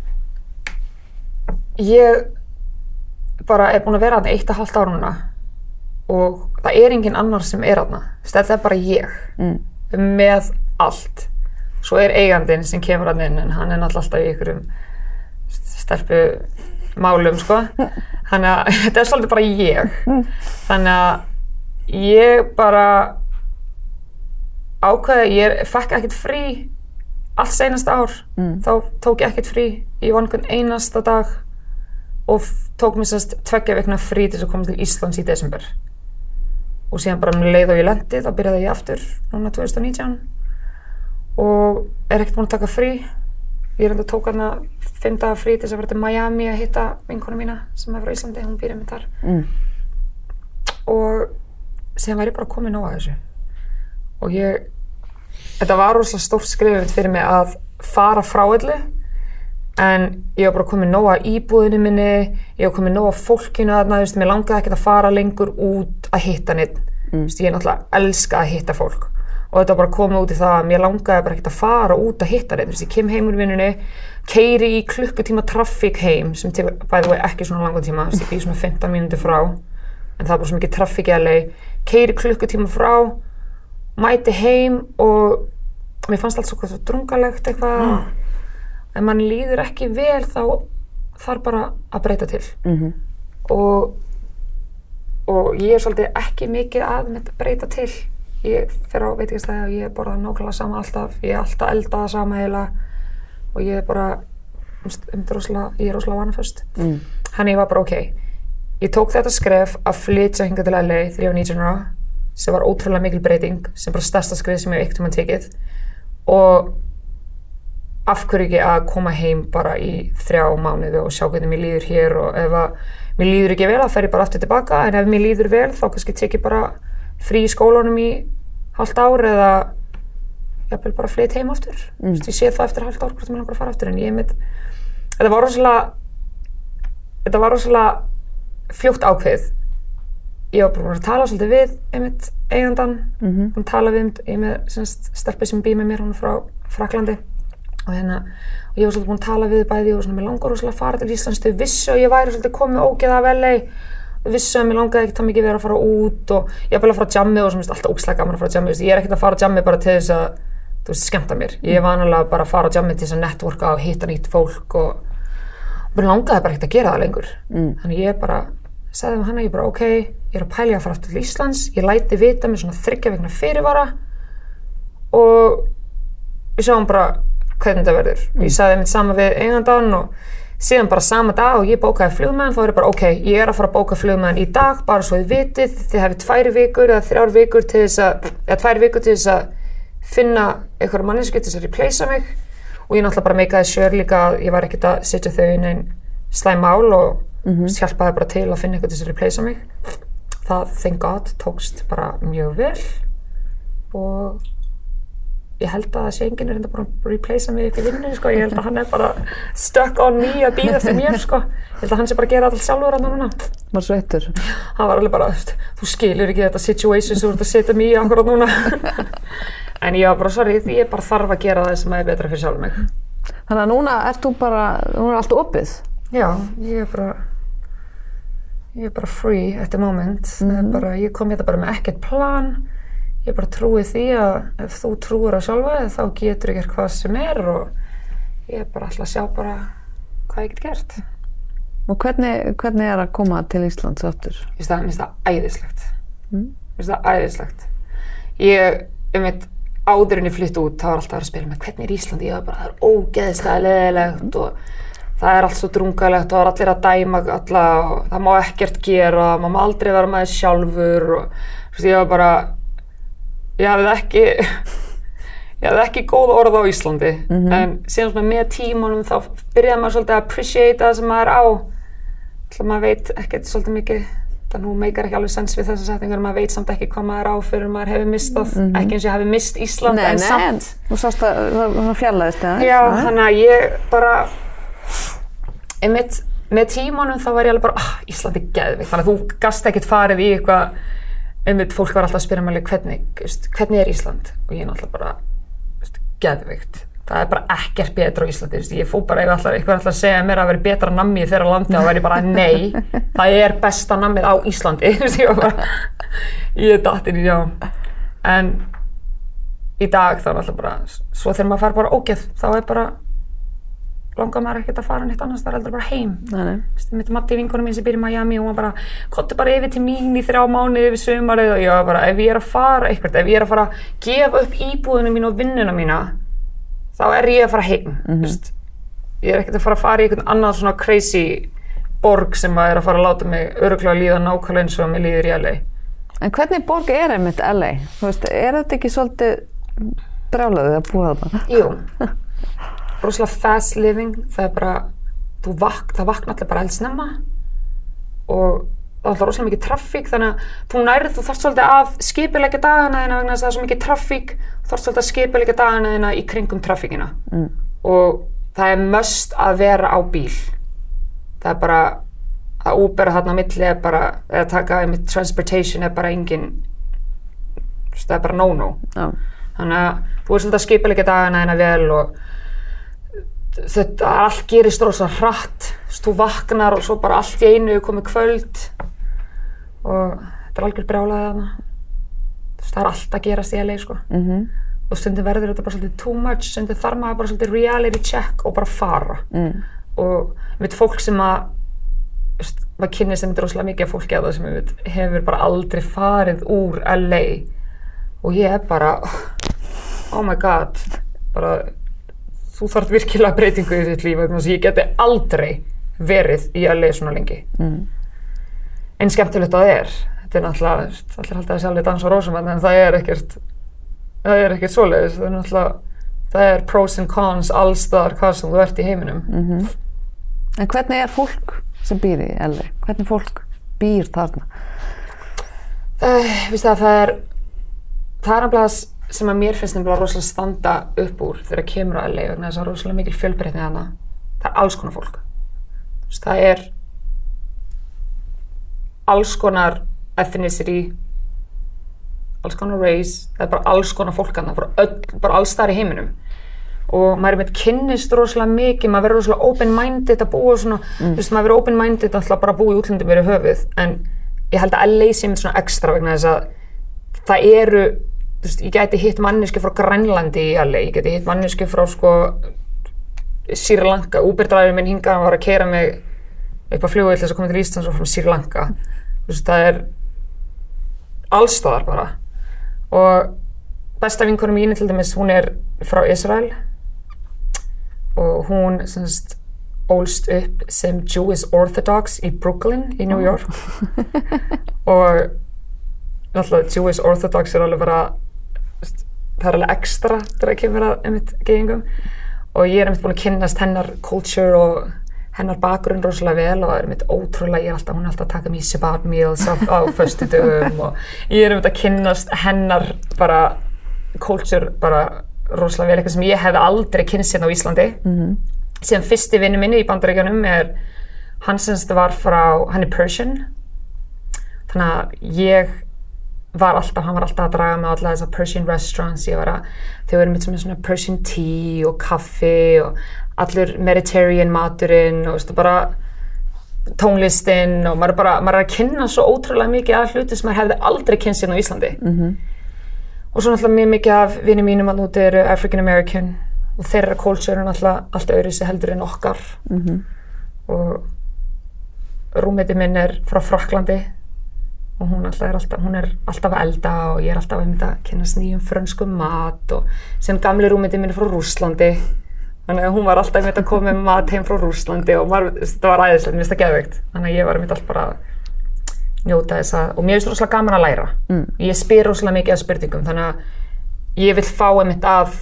ég bara er búin að vera hann eitt og halvt ára núna og það er engin annar sem er aðna þetta er bara ég Mm. með allt svo er eigandinn sem kemur að inn en hann er náttúrulega alltaf í einhverjum stelpu málum sko. Þannig að þetta er svolítið bara ég. Þannig að ég bara ákveði, ég fekk ekkert frí allt seinasta ár. Mm. þá tók ég ekkert frí ég var einhvern einasta dag og tók mér sérst tveggja vikna frí til þess að koma til Íslands í desember. Og síðan bara um leið og ég lendi þá byrjaði ég aftur núna 2019 og er ekkert búin að taka frí ég reynda að tók hana fimm daga frí til þess að vera til Miami að hitta vinkonu mína sem er frá Íslandi, hún býrði mig þar Mm. og síðan var ég bara komin nóg að þessu og ég þetta var rosalega stórt skrifið fyrir mig að fara frá öllu en ég var bara komin nóg að íbúðinu minni ég var komin nóg að fólkinu veist, mér langaði ekkert að fara lengur út að hitta neitt mm. ég er náttúrulega elska að hitta fólk og þetta var bara komið út í það að mér langaði bara ekkert að fara út að hitta neitt, þú veist, ég kem heim úr vinnunni keiri í klukkutíma traffík heim sem tekur bæði vegi ekki svona langan tíma þú veist, ég býð svona 15 mínútur frá en það er bara svo mikið traffík í LA keiri klukkutíma frá mæti heim og mér fannst allt svo, drungalegt eitthvað. En mann líður ekki vel þá þarf bara að breyta til. Mhm. og og ég er svolítið ekki mikið að að breyta til ég fer á veitingastæði og ég borða nákvæmlega sama alltaf. Ég er alltaf elda það sama eiginlega. Og ég er bara um, um, rosalega, ég er rosalega vanaföst Mm. hann ég var bara ok. Ég tók þetta skref að flytja hinga til LA þegar ég var 19 ára sem var ótrúlega mikil breyting sem bara stærsta skref sem ég hef ekkert um að tekið. Og af hverju ekki að koma heim bara í þrjá mánuði og sjá hvernig mér líður hér og ef að mér líður ekki vel þá fer ég bara aftur tilbaka. En ef mér líður vel þá kannski tek ég bara frí í skólanum í halvt ár eða jafnvel bara flyt heim aftur mm. ég sé það eftir halvt ár hvort mér langar að fara aftur en ég mitt þetta var rosalega þetta var rosalega fljótt ákveð ég var bara að tala svolítið við einmitt eigandan mm. -hmm. tala við um, ég með semst, stelpi sem býr með mér er frá Fraklandi og hérna, og ég var svolítið búin að tala við bæði og svona, mér langar rosalega að fara til Íslands þau vissu að ég væri svolítið komið ógeð af LA þau vissu að mér langaði ekki það mikið vera að fara út og ég er bara að fara á jammi og svona, alltaf ógslæg gaman að fara á jammi, ég er ekkert að fara á jammi bara til þess að, þú veist, skemmta mér. Ég er vanalega bara að fara á jammi til þess að networka og hitta nýtt fólk og mér langaði bara ekkert að gera það lengur. Mm. þannig ég bara sagði við hana, ég bara ok ég er að pæli að fara aftur til Íslands. Ég læti vita með svona þryggja vegna fyrirvara og við sjáum bara hvernig þetta verður. Ég sagði mitt sama við eigandan og síðan bara sama dag og ég bókaði flugmenn þá er ég bara ok, ég er að fara að bóka flugmenn í dag bara svo þið vitið, þið hefði tvær vikur eða þrjár vikur til þess að eða tvær vikur til þess að finna einhverja manneski til þess að replacea mig. Og ég náttúrulega bara meikaði sjör líka að ég var ekkert að setja þau inn einn slæm mál og mm hjálpaði bara til að finna eitthvað til þess að replacea mig. Það, thank god, tókst bara mjög vel. Og ég held að enginn er enda bara að replacea mig upp í vinnu sko. ég held að hann er bara stuck on me að býða eftir mér sko. ég held að hann sé bara að gera allt sjálfur hann núna Var sveittur. hann var alveg bara, þú skilur ekki þetta situation sem þú ert að setja mig í akkurat núna en ég var bara, sorry, því ég bara þarf að gera það sem er betra fyrir sjálf mig Þannig að núna ert þú bara, núna er allt opið. já, ég er bara ég er bara free at the moment mm bara, ég kom hérna bara með ekkert plan ég bara trúi því að ef þú trúir á sjálfa þig, þá getur ég gert hvað sem er og ég er bara alltaf að sjá bara hvað ég get gert Og hvernig, hvernig er að koma til Íslands aftur? Mér finnst það, æðislegt. Mm. Mér finnst það æðislegt. Ég, um eitt, áður en ég flytt út, þá var alltaf að vera að spila með hvernig er Ísland, ég var bara, það er ógeðslega leðilegt og það er allt svo drungalegt og það er allir að dæma alla og það má ekkert gera, maður má aldrei vera með sjálfur og ég var bara, ég hafði ekki, ég hafði ekki góð orð á Íslandi, en síðan svona með tímanum þá byrjaði maður svolítið að appreciate það sem maður er á Þannig að maður veit ekkert svolítið mikið, það nú meikar ekki alveg sens við þessa setningar, maður veit samt ekki hvað maður er á fyrir maður hefur mistað, ekki eins og ég hafi mist Ísland, Nei, en nei, samt. þú sást að fjallaðist það. Já, þannig að ég bara, einmitt, með tímanum þá var ég alveg bara, ah, Ísland er geðvikt, þannig að þú gast ekkert farið í eitthvað, einmitt, fólk var alltaf að spyrja alveg hvernig, veist, hvernig er Ísland? Og ég er náttúrulega bara, geðvikt. það er bara ekkert betra á Íslandi, veist, ég fó bara ef eitthvað ætlar að segja mér að vera betra nammið þeirra landi þá væri bara nei, það er besta nammið á Íslandi, ég var bara, ég er dattinn í já, en í dag þá er alltaf bara, svo þegar maður fær bara ógeð, þá er bara, langar maður ekkert að fara neitt annars, það er aldrei bara heim. Mitt Matti vinkonum mín sem býr í Miami og hún bara, kottu bara yfir til mín í þrjá mánuði yfir sumarið og ég var bara, ef ég er að fara eitthvað, ef ég er að fara að gefa upp íbúðinu mín og vinnuna mína, þá er ég að fara heim, þú veist. Ég er ekkert að fara að fara í einhvern annan svona crazy borg sem að er að fara að láta mig öruglega líða nákvæmlega eins og mér líður í LA. En hvernig borg er einmitt LA? Veist, er þetta ekki svolítið brjálaðið að búa þarna? Jú, rosalega fast living, það er bara, vak, það vakna allir bara eldsnemma og það er alltaf rosalega mikið traffík þannig að þú nærið, þú þarft svolítið að skipilegja dagana þína vegna þess að það er svo mikið traffík, þú þarft svolítið að skipilegja dagana þína í kringum traffíkina mm. og það er must að vera á bíl. Það er bara, að Uber þarna á milli er bara, eða taka einmitt transportation er bara engin, það er bara no-no Já. þannig að þú er svolítið að skipilegja dagana þína vel og þetta allt gerist rosa hratt. Þú vaknar og svo bara allt í einu er komið kvöld og þetta er algjör brjálaði þarna. Þú veist, það er allt að gerast í LA sko. Mm og stundum verður þetta bara svolítið too much stundum þarf maður bara svolítið reality check og bara fara. Mm. og mitt fólk sem að maður kynni sem þetta rosalega mikið fólki að það sem veit, hefur bara aldrei farið úr LA og ég er bara oh my god bara, þú þarf virkilega breytingu í þitt líf vegna þess að ég geti aldrei verið í LA svona lengi Mm. en skemmtilegt að það er þetta er náttúrulega, allir haldið að sjálfur dansa rósum en það er ekkert það er ekkert svoleiðis það er náttúrulega það er pros and cons allstaðar hvað sem þú ert í heiminum Mhm. En hvernig er fólk sem býr í LA? Hvernig fólk býr þarna? uh, víst að það er það er nefnilega sem að mér finnst nefnilega rosalega standa upp úr þegar kemur á LA vegna þess að rosalega mikil fjölbreytni þarna. Það er alls konar fólk. Veist, það er alls konar ethnicity alls konar race það er bara alls konar fólk þarna bara, bara alls þar í heiminum. Og maður er með kynnist rosalega mikið maður verður rosalega open-minded að búa svona þú veist, maður verður open-minded alltaf bara að búa í útlöndum verið höfuð en ég held að LA sé með svona ekstra vegna þess að það eru veist, ég gæti hitt manneski frá Grænlandi í LA, ég gæti hitt manneski frá sko Sri Lanka, Uber-dræður minn hingað hann var að keira mig upp á flugvöld þess að koma til Íslands og frá Sri Lanka. Þú veist, það er allstaðar bara. Og besta vinkunum mínu til dæmis, hún er frá Israel og hún semst ólst upp sem Jewish Orthodox í Brooklyn í New York. Og náttúrulega Jewish Orthodox er alveg bara það er alveg ekstra þegar það kemur að einmitt geðingum og ég er einmitt búin að kynnast hennar culture og hennar bakgrunn rosalega vel og er einmitt ótrúlega, ég er alltaf, hún er alltaf að taka mér Shabbat meals á, á föstu dögum og ég er einmitt að kynnast hennar bara culture bara rosalega vel, eitthvað sem ég hef aldrei kynnst hérna á Íslandi. Mhm. síðan fyrsti vinnu minni í bandaríkjanum er hann semst var frá, hann er Persian. Þannig að ég var alltaf, hann var alltaf að draga á alla þessar Persian restaurants, ég var að þau verið mitt sem svona Persian tea og kaffi og allur Mediterranean maturinn og veistu, bara tónlistinn og maður er bara, maður er að kynna svo ótrúlega mikið af hluti sem maður hefði aldrei kynst hérna á Íslandi Mhm. og svo náttúrulega mjög mikið af vinið mínum að núti eru African American og þeirra culture er náttúrulega allt öðru sér heldur en okkar Mhm. og rúmiti minn er frá Fraklandi og hún, er alltaf, hún er alltaf að elda og ég er alltaf að mynda að kynast nýjum frönskum mat og sem gamli rúmiti minn er frá Rússlandi. Þannig að hún var alltaf einmitt að koma með mat heim frá Rússlandi og maður, þetta var æðislegt, mér finnst það geðveikt. Þannig að ég var einmitt alltaf bara að njóta þess að, og mér finnst rosalega gaman að læra. Mm. ég spyr rosalega mikið af spurningum þannig að ég vil fá einmitt að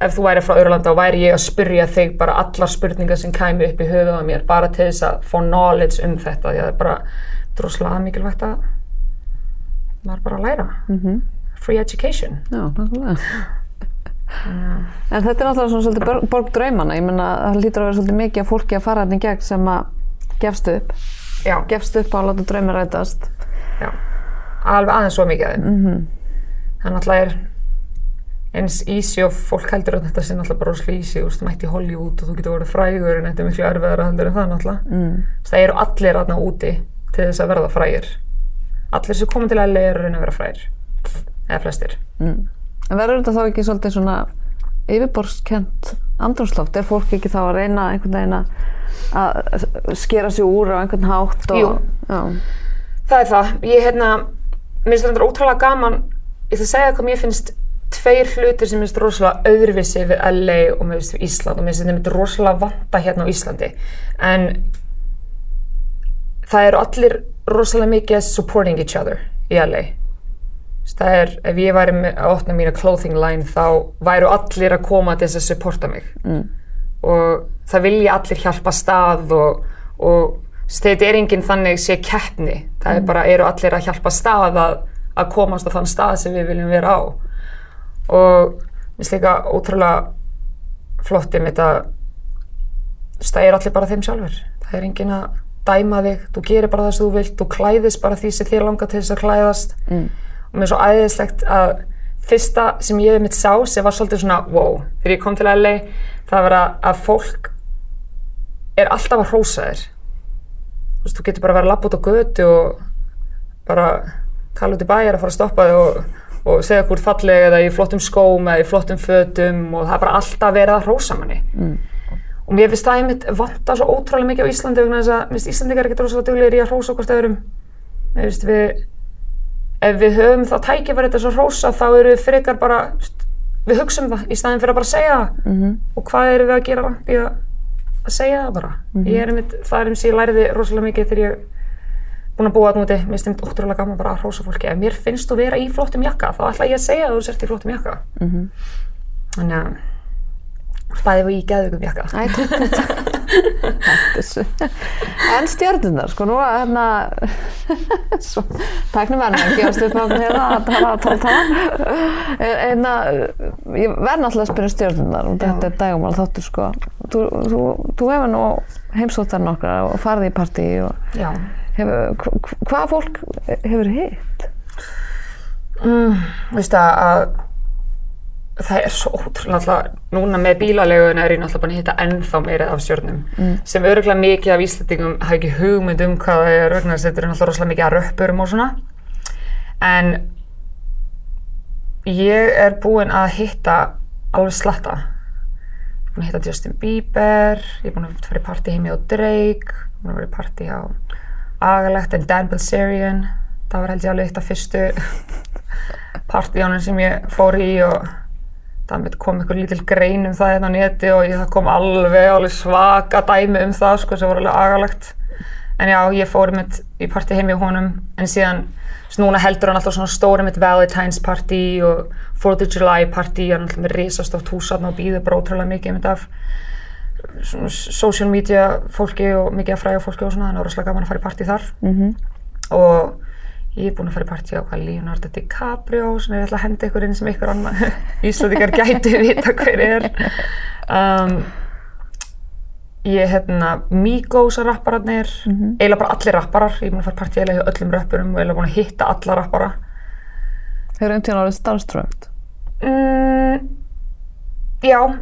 ef þú væri frá Örlanda og væri ég að spyrja þig bara allar spurningar sem kæmi upp í höfuð á mér bara til þess að fá knowledge um þetta því að það er bara droslega mikilvægt að maður bara að læra Mhm. free education Já, nákvæmlega. En þetta er náttúrulega svona svolítið borg, borg draumana. Ég menna, það lítur að vera svolítið mikið af fólki að fara hérna í gegn sem að gefst upp. já, Gefst upp á að láta draumi rætast. já, alveg aðeins svo mikið af þeim Mhm. það náttúrulega er eins easy og fólk heldur að þetta sé náttúrulega bara rosalega easy, veist, þú mætti Hollywood og þú getur verið frægur en þetta er miklu erfiðara heldur en það náttúrulega. Mm. Það eru allir aðna úti til þess að verða frægir. Allir sem komið til LA eru reyna að vera frægir, eða flestir. En verður þetta þá ekki svolítið svona yfirborskent andrumsloft? Er fólk ekki þá að reyna einhvern veginn að skera sig úr á einhvern hátt? Og, Jú. Já. Það er það. Ég, hérna, mér finnst þetta ótrúlega gaman, ég ætla að segja hvað mér finnst tveir hlutir sem mér finnst rosalega öðruvissi við LA og mér finnst við Ísland og mér finnst þetta rosalega vanta hérna á Íslandi. En það eru allir rosalega mikið supporting each other í LA. Það er, ef ég væri að opna mína clothing line þá væru allir að koma til þess að supporta mig. Mm. Og það vilja allir hjálpa stað og, og þetta er enginn þannig sé keppni. Það er bara, eru allir að hjálpa stað að, að komast á þann stað sem við viljum vera á. Og mér finnst líka ótrúlega flott um þetta, það er allir bara þeim sjálfur. Það er enginn að dæma þig, þú gerir bara það sem þú vilt, þú klæðist bara því sem þér langar til þess að klæðast. Mm og mér er svo æðislegt að fyrsta sem ég hef mitt sá sem var svolítið svona wow, þegar ég kom til LA það var að, að fólk er alltaf að hrósa þér þú veist, þú getur bara að vera að lappa út á götu og bara tala út í bæjar að fara að stoppa þig og, og segja hvort falleg eða í flottum skóm eða í flottum fötum og það er bara alltaf verið að hrósa manni mm. Og mér finnst það einmitt vanta svo ótrúlega mikið á Íslandi vegna þess að mér finnst Íslandingar ekkert rosalega duglegir í að hrósa hvort öðrum mér finnst við ef við höfum þá tækifæri þetta svo hrósa þá eru við frekar bara við hugsaum það í staðin fyrir að bara segja það mm -hmm. og hvað eru við að gera langt í að, að segja það bara mm -hmm. er einmitt, það er eins ég læriði rosalega mikið þegar ég búin að búa að núti mér finnst þetta ótrúlega gaman bara að hrósa fólki ef mér finnst þú vera í flottum jakka þá ætla ég að segja að þú sért í flottum jakka mm -hmm. þannig að bæði við í geðugum jakka. En stjórnunar sko nú að hérna taknum verðin að gefast upp hérna að tala tala tala. En að ég verð náttúrulega að spyrja stjórnunar og þetta er dægumál þáttur sko. Þú, þú, þú hefur nú heimsóttar nokkra og farið í partí og hefur, hvað fólk hefur hitt? Mm, Vist að það er svo ótrúlega núna með bílalegun er ég náttúrulega bara að hitta ennþá meira af stjórnum mm. sem öruglega mikið af Íslandingum hafa ekki hugmynd um hvað það er að þetta er náttúrulega rosalega mikið að röppurum og svona. En ég er búinn að hitta alveg slatta. Ég er búinn að hitta Justin Bieber ég er búinn að fara í party heimi á Drake ég er búinn að vera í party á Agalegt en Dan Bilzerian. Það var held ég alveg eitt af fyrstu partíjónum sem ég fór í og það kom einhver lítil grein um það hérna á neti og ég, það kom alveg, alveg svaka dæmi um það sko sem var alveg agalagt en já, ég fór mitt í parti heim í honum en síðan núna heldur hann alltaf svona stóri mitt Valentine's party og 4th of July party hann alltaf með risastótt húsatn og býður bara ótrúlega mikið mitt af social media fólki og mikið af fræða fólki og svona þannig að það var rosalega gaman að fara í parti þar mm -hmm. og Ég er búin að fara í partí á hvað Leonardo DiCaprio sem ég ætla að henda ykkur inn sem ykkur annar íslendikar gæti vita hver er. Um, ég er hérna Migos að rappararnir, mm -hmm. eiginlega bara allir rapparar. Ég er búin að fara í partí eiginlega hjá öllum rappurum og eiginlega búin að hitta alla rappara. Hefur einhvern tíðan árið starstrukt? Mm, já,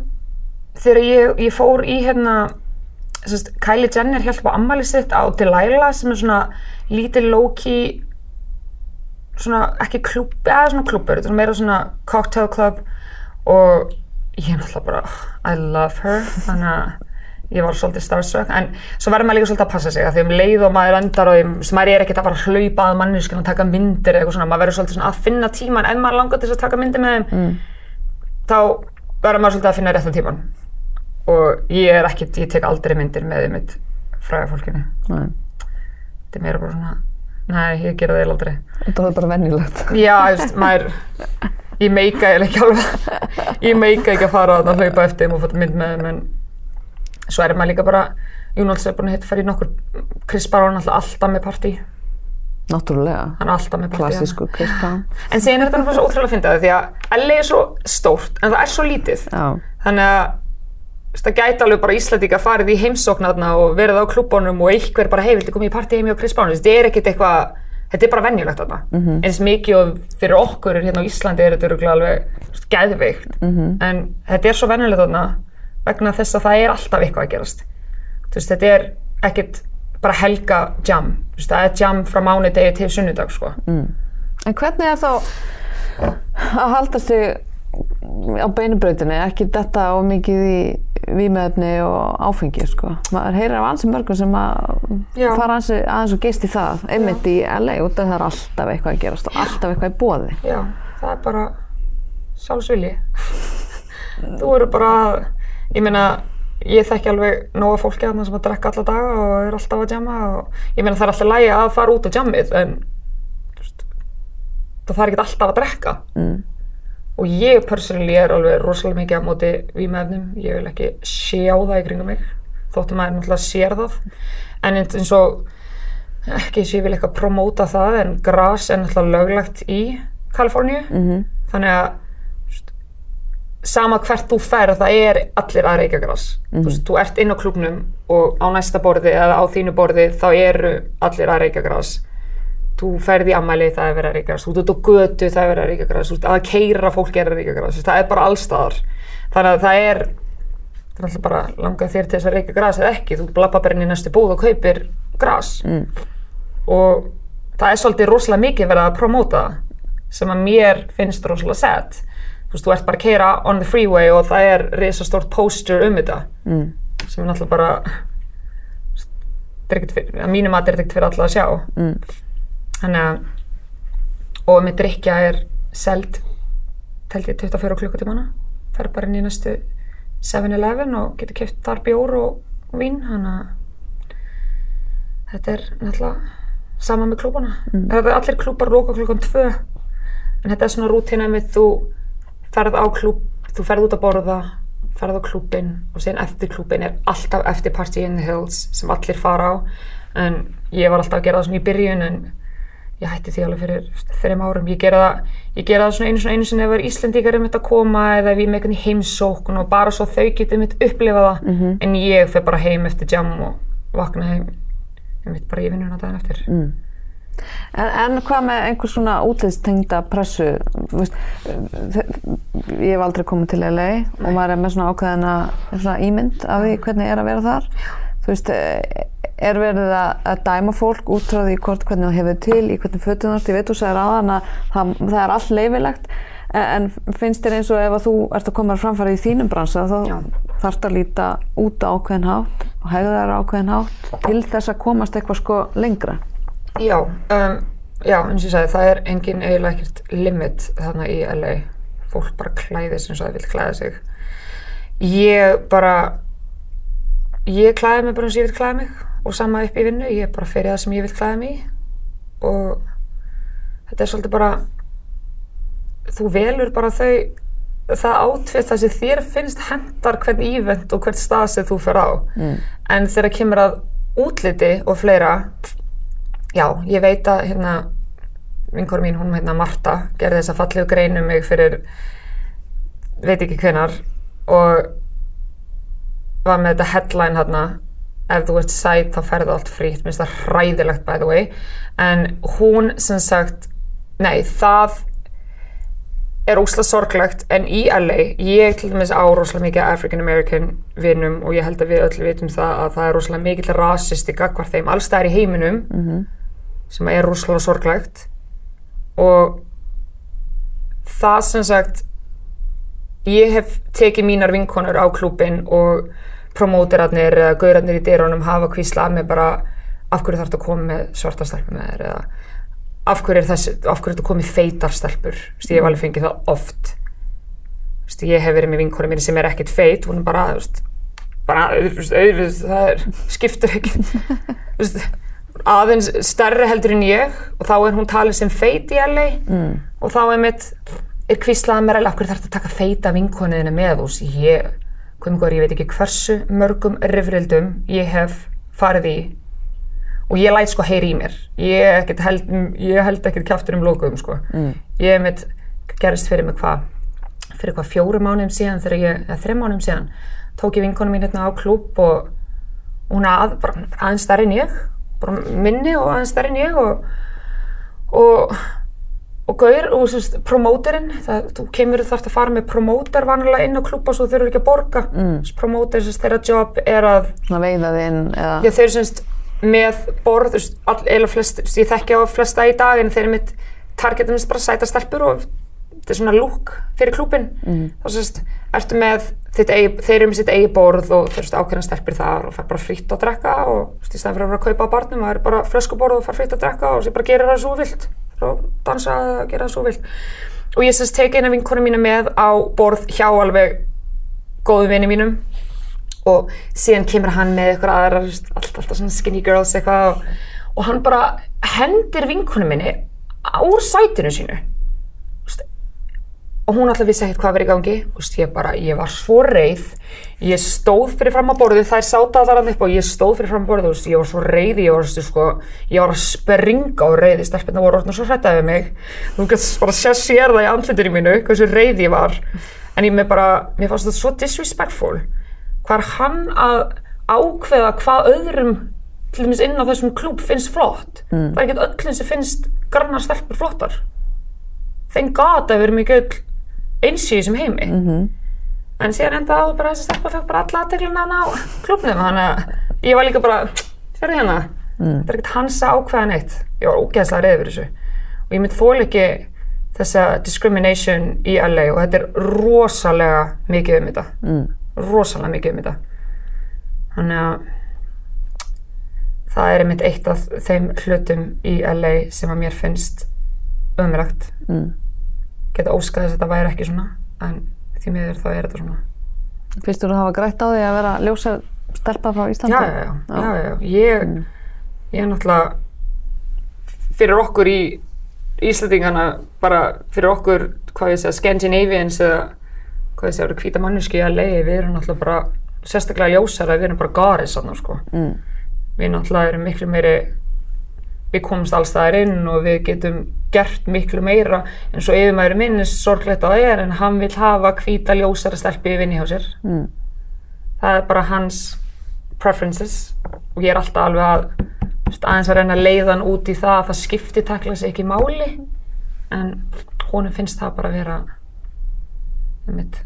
þegar ég, ég fór í hérna, Kylie Jenner held á ammali sitt á Delilah sem er svona lítið low-key svona ekki klúb, eða svona klúbur, þetta er meira svona cocktail club og ég er náttúrulega bara, I love her, þannig að ég var svolítið starstruck, en svo verður maður líka svolítið að passa sig að því um leið og maður endar og því maður er ekkert að fara að hlaupa að manneskinu og taka myndir eða eitthvað svona, maður verður svolítið svona að finna tíman ef maður langar til þess að taka myndir með þeim, mm. þá verður maður svolítið að finna réttan tíman og ég er ekkert, ég tek aldrei myndir með þeim mitt fræða fólkinu, þetta er meira bara svona Nei, ég gera það aldrei. Þetta var bara vennilegt. Já, just, maður, ég meika eða ekki alveg, ég meika ekki að fara að hlaupa eftir þeim og fóta mynd með þeim, en svo er maður líka bara, Jónalds er búin að hitta að fara í nokkur, Chris Brown er alltaf með partí. Náttúrulega. Hann er alltaf með partí. Klassísku Chris Brown. En síðan er þetta bara svo ótrúlega að finna það, því að LA er svo stórt, en það er svo lítið. Já. Þannig að það gæti alveg bara Íslandíka farið í heimsóknarna og verið á klúbónum og einhver bara hei, viltu koma í partí heimi á Brown? Þetta er ekkert eitthvað, þetta er bara venjulegt þarna. Eins mikið og fyrir okkur hérna á Íslandi er þetta örugglega alveg þú veist, geðveikt. En þetta er svo venjulegt þarna vegna þess að það er alltaf eitthvað að gerast. Veist, þetta er ekkit bara helga jam, veist, það er jam frá mánudegi til sunnudag sko. En hvernig er þá að halda sig á beinubrautinni, ekki detta of mikið í vímöfni og áfengi, sko. Maður heyrir af ansi mörgum sem að Já. fara ansi, aðeins og geist í það, einmitt í LA, út af það er alltaf eitthvað að gerast og alltaf eitthvað í bóði. Já, það er bara sjálfsvilji. Þú eru bara, ég meina, ég þekki alveg nóga fólki þarna sem að drekka alla daga og er alltaf að jamma og ég meina það er alltaf lægi að fara út á jammið en það þarf ekki alltaf að drekka. Mm. Og ég personally er alveg rosalega mikið á móti vímefnum, ég vil ekki sjá það í kringum mig, þóttum maður náttúrulega sér það. En eins og, ekki að ég vil eitthvað promóta það, en gras er náttúrulega löglegt í Kaliforníu. Mhm. Þannig að sama hvert þú ferð, það er allir að reykja gras. Þú veist, þú ert inn á klubnum og á næsta borði eða á þínu borði þá eru allir að reykja gras. Þú ferð í ammæli, það er verið að gras. Þú ert á götu, það er verið að ert að keira fólk er að veist, Það er bara allstaðar. Þannig að það er, það er alltaf bara langað þér til þess að gras eða ekki. Þú blabba bara inn í næstu búð og kaupir gras. Og það er svolítið rosalega mikið verið að promóta sem að mér finnst rosalega sad. Þú veist, þú ert bara að keira on the freeway og það er risastórt poster um þetta. Mm. Sem er náttúrulega bara, að mínum að þetta er ekkert fyrir alla að sjá. Mm. Þannig að, og með drikja er seld, telt ég 24 klukkutímana. Fer bara inn í næstu 7-Eleven og getur keft þar bjór og, vín. Þannig að þetta er náttúrulega sama með klúbana. Mm. Allir klúbar loka klukkan 2 en þetta er svona rútína með þú ferð á klúb, þú ferð út að borða ferð á klúbin og síðan eftir klúbin er alltaf eftir Party in the Hills sem allir fara á en ég var alltaf að gera það svona í byrjun en ég hætti því alveg fyrir þreim árum ég gera það, ég gera það svona einu svona einu sinni ef það er þetta að koma eða ef ég er með einhvern heimsókn og bara svo þau getur mitt upplifa það Mhm. en ég fer bara heim eftir jam og vakna heim mitt bara í vinnuna daginn eftir Mm. En, en hvað með einhver svona útlýstengda pressu? Þú Veist, ég hef aldrei komið til LA og maður er með svona ákveðina svona ímynd af því hvernig er að vera þar. Þú veist, er verið að, að dæma fólk út frá því hvort hvernig það hefur til, í hvernig ert. Ég veit þú sagðir aðan að það, það er allt leifilegt en, en finnst þér eins og ef að þú ert að koma framfæri í þínum bransa þá Já. þarfst að líta út á ákveðin hátt og hegða þær á ákveðin hátt til þess að komast eitthvað sko lengra. Já, um, já, eins og ég sagði, það er engin eiginlega ekkert limit þarna í LA. Fólk bara klæðist eins og það vil klæða sig. Ég bara, ég klæði mig bara eins og ég vil klæða mig og sama upp í vinnu, ég bara fer í það sem ég vil klæða í og þetta er svolítið bara, þú velur bara þau, það átfitt það sem þér finnst hendar hvern ívent og hvern stað sem þú fer á. Mm. En þegar kemur að útliti og fleira, Já, ég veit að hérna, vinkor mín, hún hérna Marta, gerði þessa fallegu grein um mig fyrir, veit ekki hvenar, og var með þetta headline hérna, ef þú ert sæt þá ferðu allt frýtt, minnst það hræðilegt by the way, en hún sem sagt, nei, það er ósla sorglegt. En í LA, ég til dæmis á rosalega mikið African American vinum og ég held að við öll vitum það að það er rosalega mikill rasisti gagvar þeim allstæðar í heiminum sem er rosalega sorglegt. Og það sem sagt ég hef tekið mínar vinkonur á klúbin og promóterarnir eða gaurarnir í dyrunum hafa kvíslað með bara af hverju þarf þetta að koma með svarta stelpur með þér? eða af hverju er þessi, af hverju er þetta komið feitar stelpur, ég hef alveg fengið það oft. Þú veist, ég hef verið með vinkonu mín sem er ekkert feit, hún er bara þú veist, bara, auðvitað það er, skiptur veist, aðeins stærri heldur en ég og þá er hún talið sem feit í LA mm. og þá er mitt er kvíslað mér alveg af hverju þarf að taka feita vinkonuðina með? Veist, ég, mjög ég veit ekki hversu mörgum rifrildum ég hef farið í. Og ég læt sko heyri í mér. Ég, held, ég held ekkert kjaftur um lokuðum sko. Mm. ég hef mitt gerist fyrir mig hvað fyrir hvað fjórum mánuðum síðan þegar ég, eða þreim mánuðum síðan tók ég vinkonu mín hérna á klúb og hún að, bara aðeins stærri en ég bara minni og aðeins stærri en ég og og og gaur, og veist, promóterinn þú kemur þarft að fara með promóter vanlega inn á klúpa svo þau eru ekki að borga mm. promóter, að þeirra job er að Svona veiða þinn eða... já, þeir eru semst með borð flest, ég þekki á flesta í dag en þeir eru mitt targetum minnst bara sæta stelpur og þetta er svona lúk fyrir klúpin mm. þá semst, ertu með eigi, þeir eru með sitt eigi borð og þeir eru ákveðna stelpur þar og fær bara fritt að drekka og veist, í stæðan fyrir að vera að kaupa á barnum það er bara flöskuborð og fær fritt að drekka og og dansa og gera það svo vilt. Og ég sérst teki eina vinkonu mína með á borð hjá alveg góðu vini mínum. Og síðan kemur hann með eitthvað aðra alltaf, alltaf svona skinny girls eitthvað og, og hann bara hendir vinkonu minni úr sætinu sínu og hún alltaf vissi ekkert hvað verið í gangi. Og ég bara, ég var svo reið. Ég stóð fyrir fram á borðu, þær sáta allar hann upp og ég stóð fyrir fram á borðu ég var svo reið, ég var, sko, ég var að springa á reiði, stelpina voru orðin og svo hrættaði mig. Þú getur bara sér sér það í andlindinu mínu, hversu reið ég var. En ég með bara, mér fannst þetta svo disrespectful. Hvað er hann að ákveða hvað öðrum til dæmis inn á þessum klúb finnst flott. Mm. það er ekkert öllum sem finnst grannar stelpur flottar. Þeim gata erum ekki öll eins í þessum heimi. Mm -hmm. en síðan enda á bara þessi stelpa fekk bara alla aðteglina á klubnum þannig að ég var líka bara sérðu hérna, mm. þetta er ekkert hans ákveðan eitt ég var ógeðslega reyð fyrir þessu. Og ég mynd þól ekki þessa discrimination í LA og þetta er rosalega mikið um þetta. Mm. rosalega mikið um þetta. Þannig að það er einmitt eitt af þeim hlutum í LA sem að mér finnst umrækt mm geta óskað þess að þetta væri ekki svona en því miður þá er þetta svona Fyrstu þú að hafa grætt á því að vera ljósa stelpa frá Íslandi? Já, já, já, já, já. Ég, mm. ég er náttúrulega fyrir okkur í Íslandingana bara fyrir okkur, hvað ég segja, Scandinavians eða hvað ég segja, hvita manneski að leiði, við erum náttúrulega bara sérstaklega ljósara, við erum bara garið sann sko. mm. við náttúrulega erum miklu meiri við komumst alls þaðar inn og við getum gert miklu meira en svo yfirmæri minnist sorglegt að það er en hann vil hafa hvíta ljósara stelpi í vinni hjá sér mm. það er bara hans preferences og ég er alltaf alveg að aðeins að reyna að leiða hann út í það að það skipti takla sig ekki máli en honum finnst það bara að vera um mitt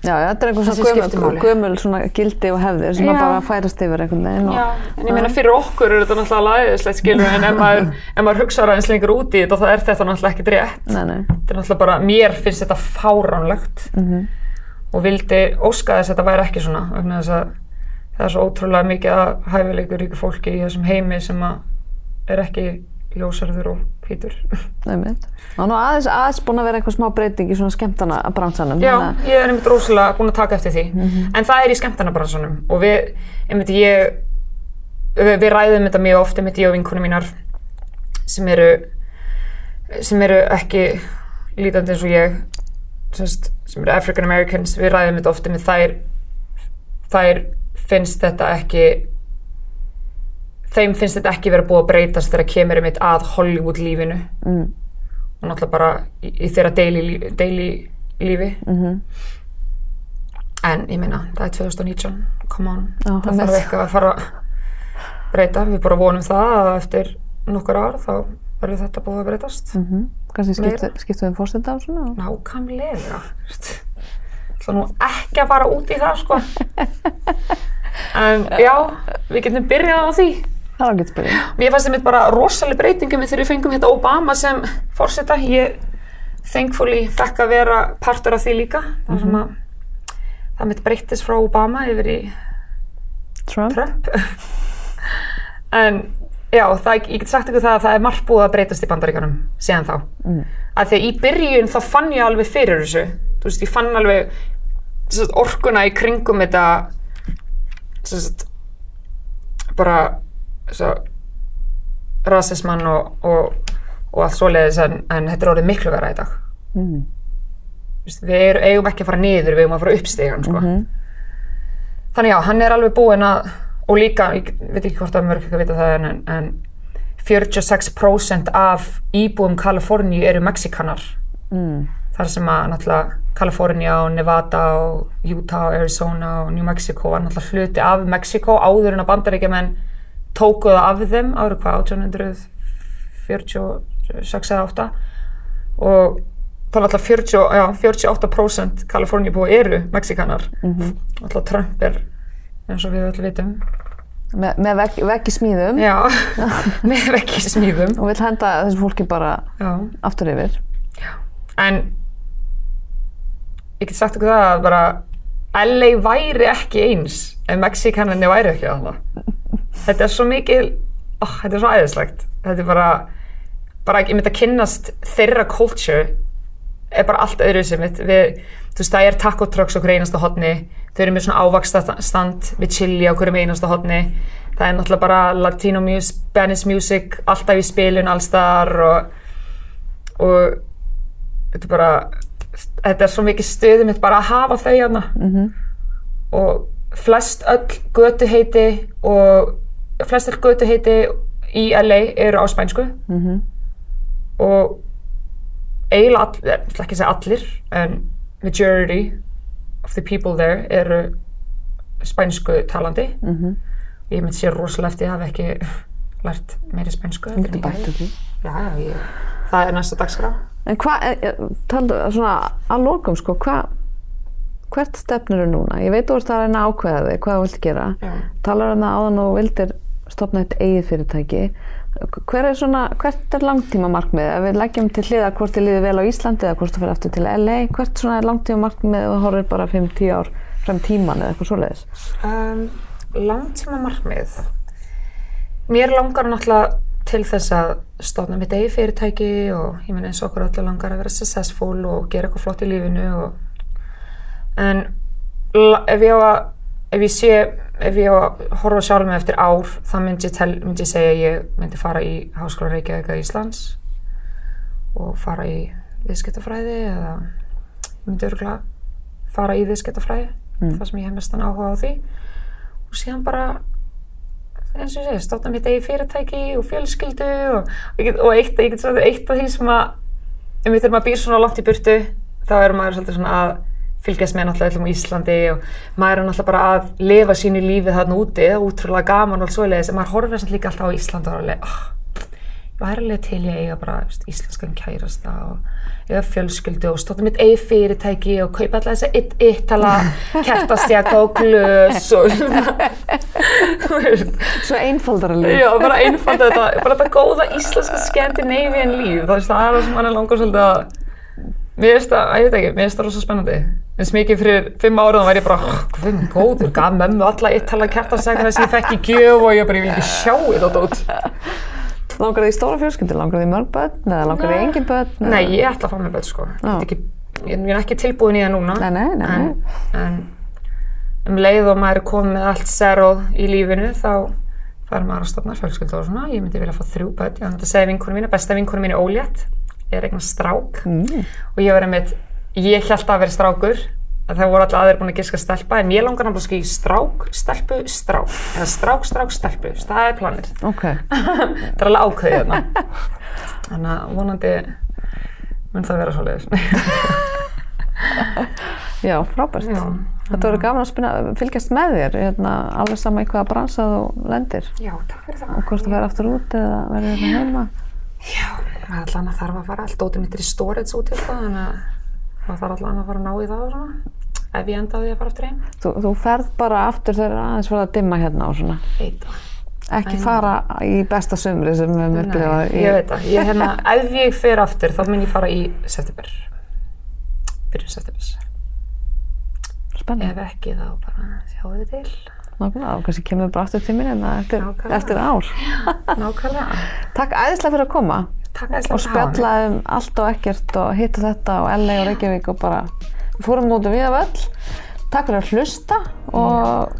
Já, já, þetta er eitthvað svona gömul, gömul svona gildi og hefðir sem bara færast yfir einhvern veginn. Já, en ég meina fyrir okkur er þetta náttúrulega læðislegt skilur en ef maður, maður hugsaður aðeins lengur út í þetta þá er þetta náttúrulega ekkert rétt. Nei, nei. Þetta er náttúrulega bara, mér finnst þetta fáránlegt mm -hmm. og vildi óska þess að þetta væri ekki svona vegna þess að það er svo ótrúlega mikið að hæfileikur ykkur fólki í þessum heimi sem er ekki ljósarður og hvítur. Er mynd. Það er nú aðeins, aðeins búin að vera eitthvað smá breyting í svona skemmtana bransanum. Já, hana... ég er einmitt rosalega búin að taka eftir því. Mm -hmm. En það er í skemmtana bransanum og við, einmitt ég, við, við ræðum þetta mjög oft, einmitt ég og vinkunum mínar sem eru, sem eru ekki lítandi eins og ég, semst, sem eru African Americans, við ræðum þetta ofta með þær, þær finnst þetta ekki þeim finnst þetta ekki verið að búið að breytast þegar kemur eitt að Hollywood lífinu. Mm. og náttúrulega bara í, í þeirra daily, daily lífi. Mm -hmm. en ég meina það er 2019, come on. Já, það þarf eitthvað að fara að breyta. Við bara vonum það að eftir nokkur ár þá verður þetta búið að breytast. Mm -hmm. kannski skiptu við um fórstenda á svona? Nákvæmlega. Er nú ekki að fara út í það sko. En já, við getum byrjað á því Það var ekki spyrjum. Mér fannst þetta bara rosalega breytingum þegar við fengum hérna Obama sem fórseta. Ég thankfully fekk að vera partur af því líka. Mm -hmm. Það, það mitt breytist frá Obama yfir í Trump. Trump. en já, það, ég get sagt ykkur það að það er margt búið að breytast í bandaríkanum síðan þá. Mm. Að því að í byrjun þá fann ég alveg fyrir þessu. Þú veist, ég fann alveg orkuna í kringum þetta sagt, bara rasismann og, og, og allt svoleiðis en, en þetta er orðið miklu vera í dag mm. við er, eigum ekki að fara niður við eigum að fara uppstígan sko. mm -hmm. þannig já, hann er alveg búinn að og líka, ég veit ekki hvort að mörg ekki að vita það en, en 46% af íbúum Kaliforníu eru mexikanar mm. þar sem að náttúrulega Kaliforníu og Nevada og Utah og Arizona og New Mexico var náttúrulega hluti af Mexiko áður en að bandaríkja menn tókuða af þeim árið hvað 1840 46 eða 8 og það er alltaf 40, já, 48% Kaliforníubúi eru Mexikanar alltaf Trump er eins og við öll vitum. Með, með vegg, vegg í smíðum. Já, með ekki smíðum. Og vil henda þessu fólki bara já. aftur yfir. en ég get sagt okkur það að bara LA væri ekki eins ef Mexikaninni væri ekki að það þetta er svo mikil oh, þetta er svo æðislegt. Þetta er bara, bara ég myndi að kynnast þeirra culture er bara allt öðru sem mitt. Við, þú veist það er taco trucks okkur einasta hodni þau eru með svona ávaksta stand við chili á hverjum einasta hodni það er náttúrulega bara latino music, Spanish music alltaf í spilun allstar og, og þetta er bara þetta er svo mikið stöðum bara að hafa þau hérna. -hmm. og flest öll götuheiti og flest öll götuheiti í LA eru á spænsku -hmm. og eiginlega all, ég ætla ekki að segja allir en majority of the people there eru spænsku talandi -hmm. ég myndi sé rosalega eftir að hafa ekki lært meiri spænsku Þú getur bætt úr því. Það er næsta dagskrá En hvað, taldu svona að lokum sko, hvað, hvert stefnir þú núna? Ég veit þú ert að reyna ákveða þig, hvað þú vilt gera. Já. Talar um það áðan og vildir stopna eitt eigið fyrirtæki. Hver er svona, hvert er langtíma markmið? Ef við leggjum til hliða hvort þið líður vel á Íslandi eða hvort þú fyrir aftur til LA, hvert svona er langtíma markmið þú horfir bara 5-10 ár frem tíman eða eitthvað svoleiðis? Um, langtíma markmið. Mér langar náttúrulega til þess að stofna mitt eigi fyrirtæki og ég menn eins og okkur öllu langar að vera successful og gera eitthvað flott í lífinu og en ef ég á að ef ég sé, ef ég á að horfa sjálf mig eftir ár, þá myndi ég, tel, myndi ég segja að ég myndi fara í Háskóla Reykjavík að Íslands og fara í viðskiptafræði eða ég myndi örgulega fara í viðskiptafræði það sem ég hef mestan áhuga á því. Og síðan bara eins og ég segi, stofna mitt eigi fyrirtæki og fjölskyldu og, og, eitt, sagt, eitt af því sem að um þegar maður býr svona langt í burtu þá er maður svolítið svona að fylgjast með náttúrulega öllum á Íslandi og maður er náttúrulega bara að lifa sínu lífi þarna úti, það er útrúlega gaman og svoleiðis en maður horfir samt líka alltaf á Ísland og er alveg, oh, ég væri alveg til ég að eiga bara veist, íslenskan kærasta og eiga fjölskyldu og stóta mitt eigi fyrirtæki og kaupa alltaf þess að yttala kertastjaka og glös og Svo einfaldara líf. Já, bara einfalda þetta, bara þetta góða íslenska Scandinavian líf, það er það sem hann er langar svolítið að Mér finnst það, ég veit ekki, mér finnst það rosa spennandi. En smikið fyrir fimm ára þá væri ég bara, er góður, gaf mömmu alla eitt tala kjartansækna þess að ég fekk í gjöf og ég bara, ég vil ekki sjá þetta út. Langar þið í stóra fjölskyldu? Langar þið í mörg börn? Eða langar þið í engin börn? Nei, ég ætla að fá mér börn, sko. Ekki, ég, ég er ekki tilbúin í það núna. Nei, nei, nei, En, en um leið og maður er komið með allt seróð í lífinu, þá fær maður að stopna fjölskyldu og svona. Ég myndi vilja fá þrjú börn. Ég ætla að segja vinkunum mína, besta vinkunum mín er ólétt. Er eignan strák. Mm. og ég var einmitt, ég held að vera strákur að það voru alltaf aðeir búin að giska stelpa en ég langar náttúrulega í strák, stelpu, strák eða strák, strák, stelpu, það er planið Ok. það er alveg ákveðið hérna þannig að vonandi mun það vera svo Já, frábært. Já. Þetta verður gaman að spina, fylgjast með þér, hérna, alveg sama í hvaða bransa þú lendir. já, takk fyrir það Og hvort þú verður aftur út eða verður hérna heima. já, maður allan að þarf að fara allt ótið mitt er í storage út í það þannig að maður þarf allan að fara að ná í það og svona ef ég enda á því að fara aftur heim Þú, þú ferð bara aftur þegar aðeins fyrir að dimma hérna og svona. veit það Ekki fara í besta sumri sem við höfum upplifað ég veit það. Ég, hérna, ef ég fer aftur þá mun ég fara í september. Byrjun september. Spennandi. Ef ekki þá bara sjáum við til. Nákvæmlega, og kannski kemur við bara aftur til mér hérna eftir, eftir ár. Nákvæmlega. Takk æðislega fyrir að koma og spjallaðum allt og ekkert og hitt og þetta og LA og Reykjavík og bara fórum út um við af öll takk fyrir að hlusta og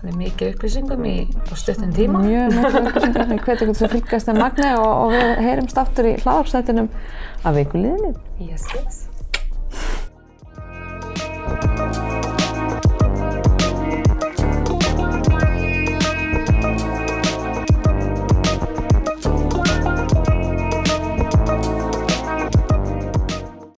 þannig mikið upplýsingum í stuttum tíma. Mjög mikið upplýsingum. Ég hveti eitthvað sem fylgast en magni og, og við heyrimst aftur í hláðarsætinum af vikuliðinni yes, yes.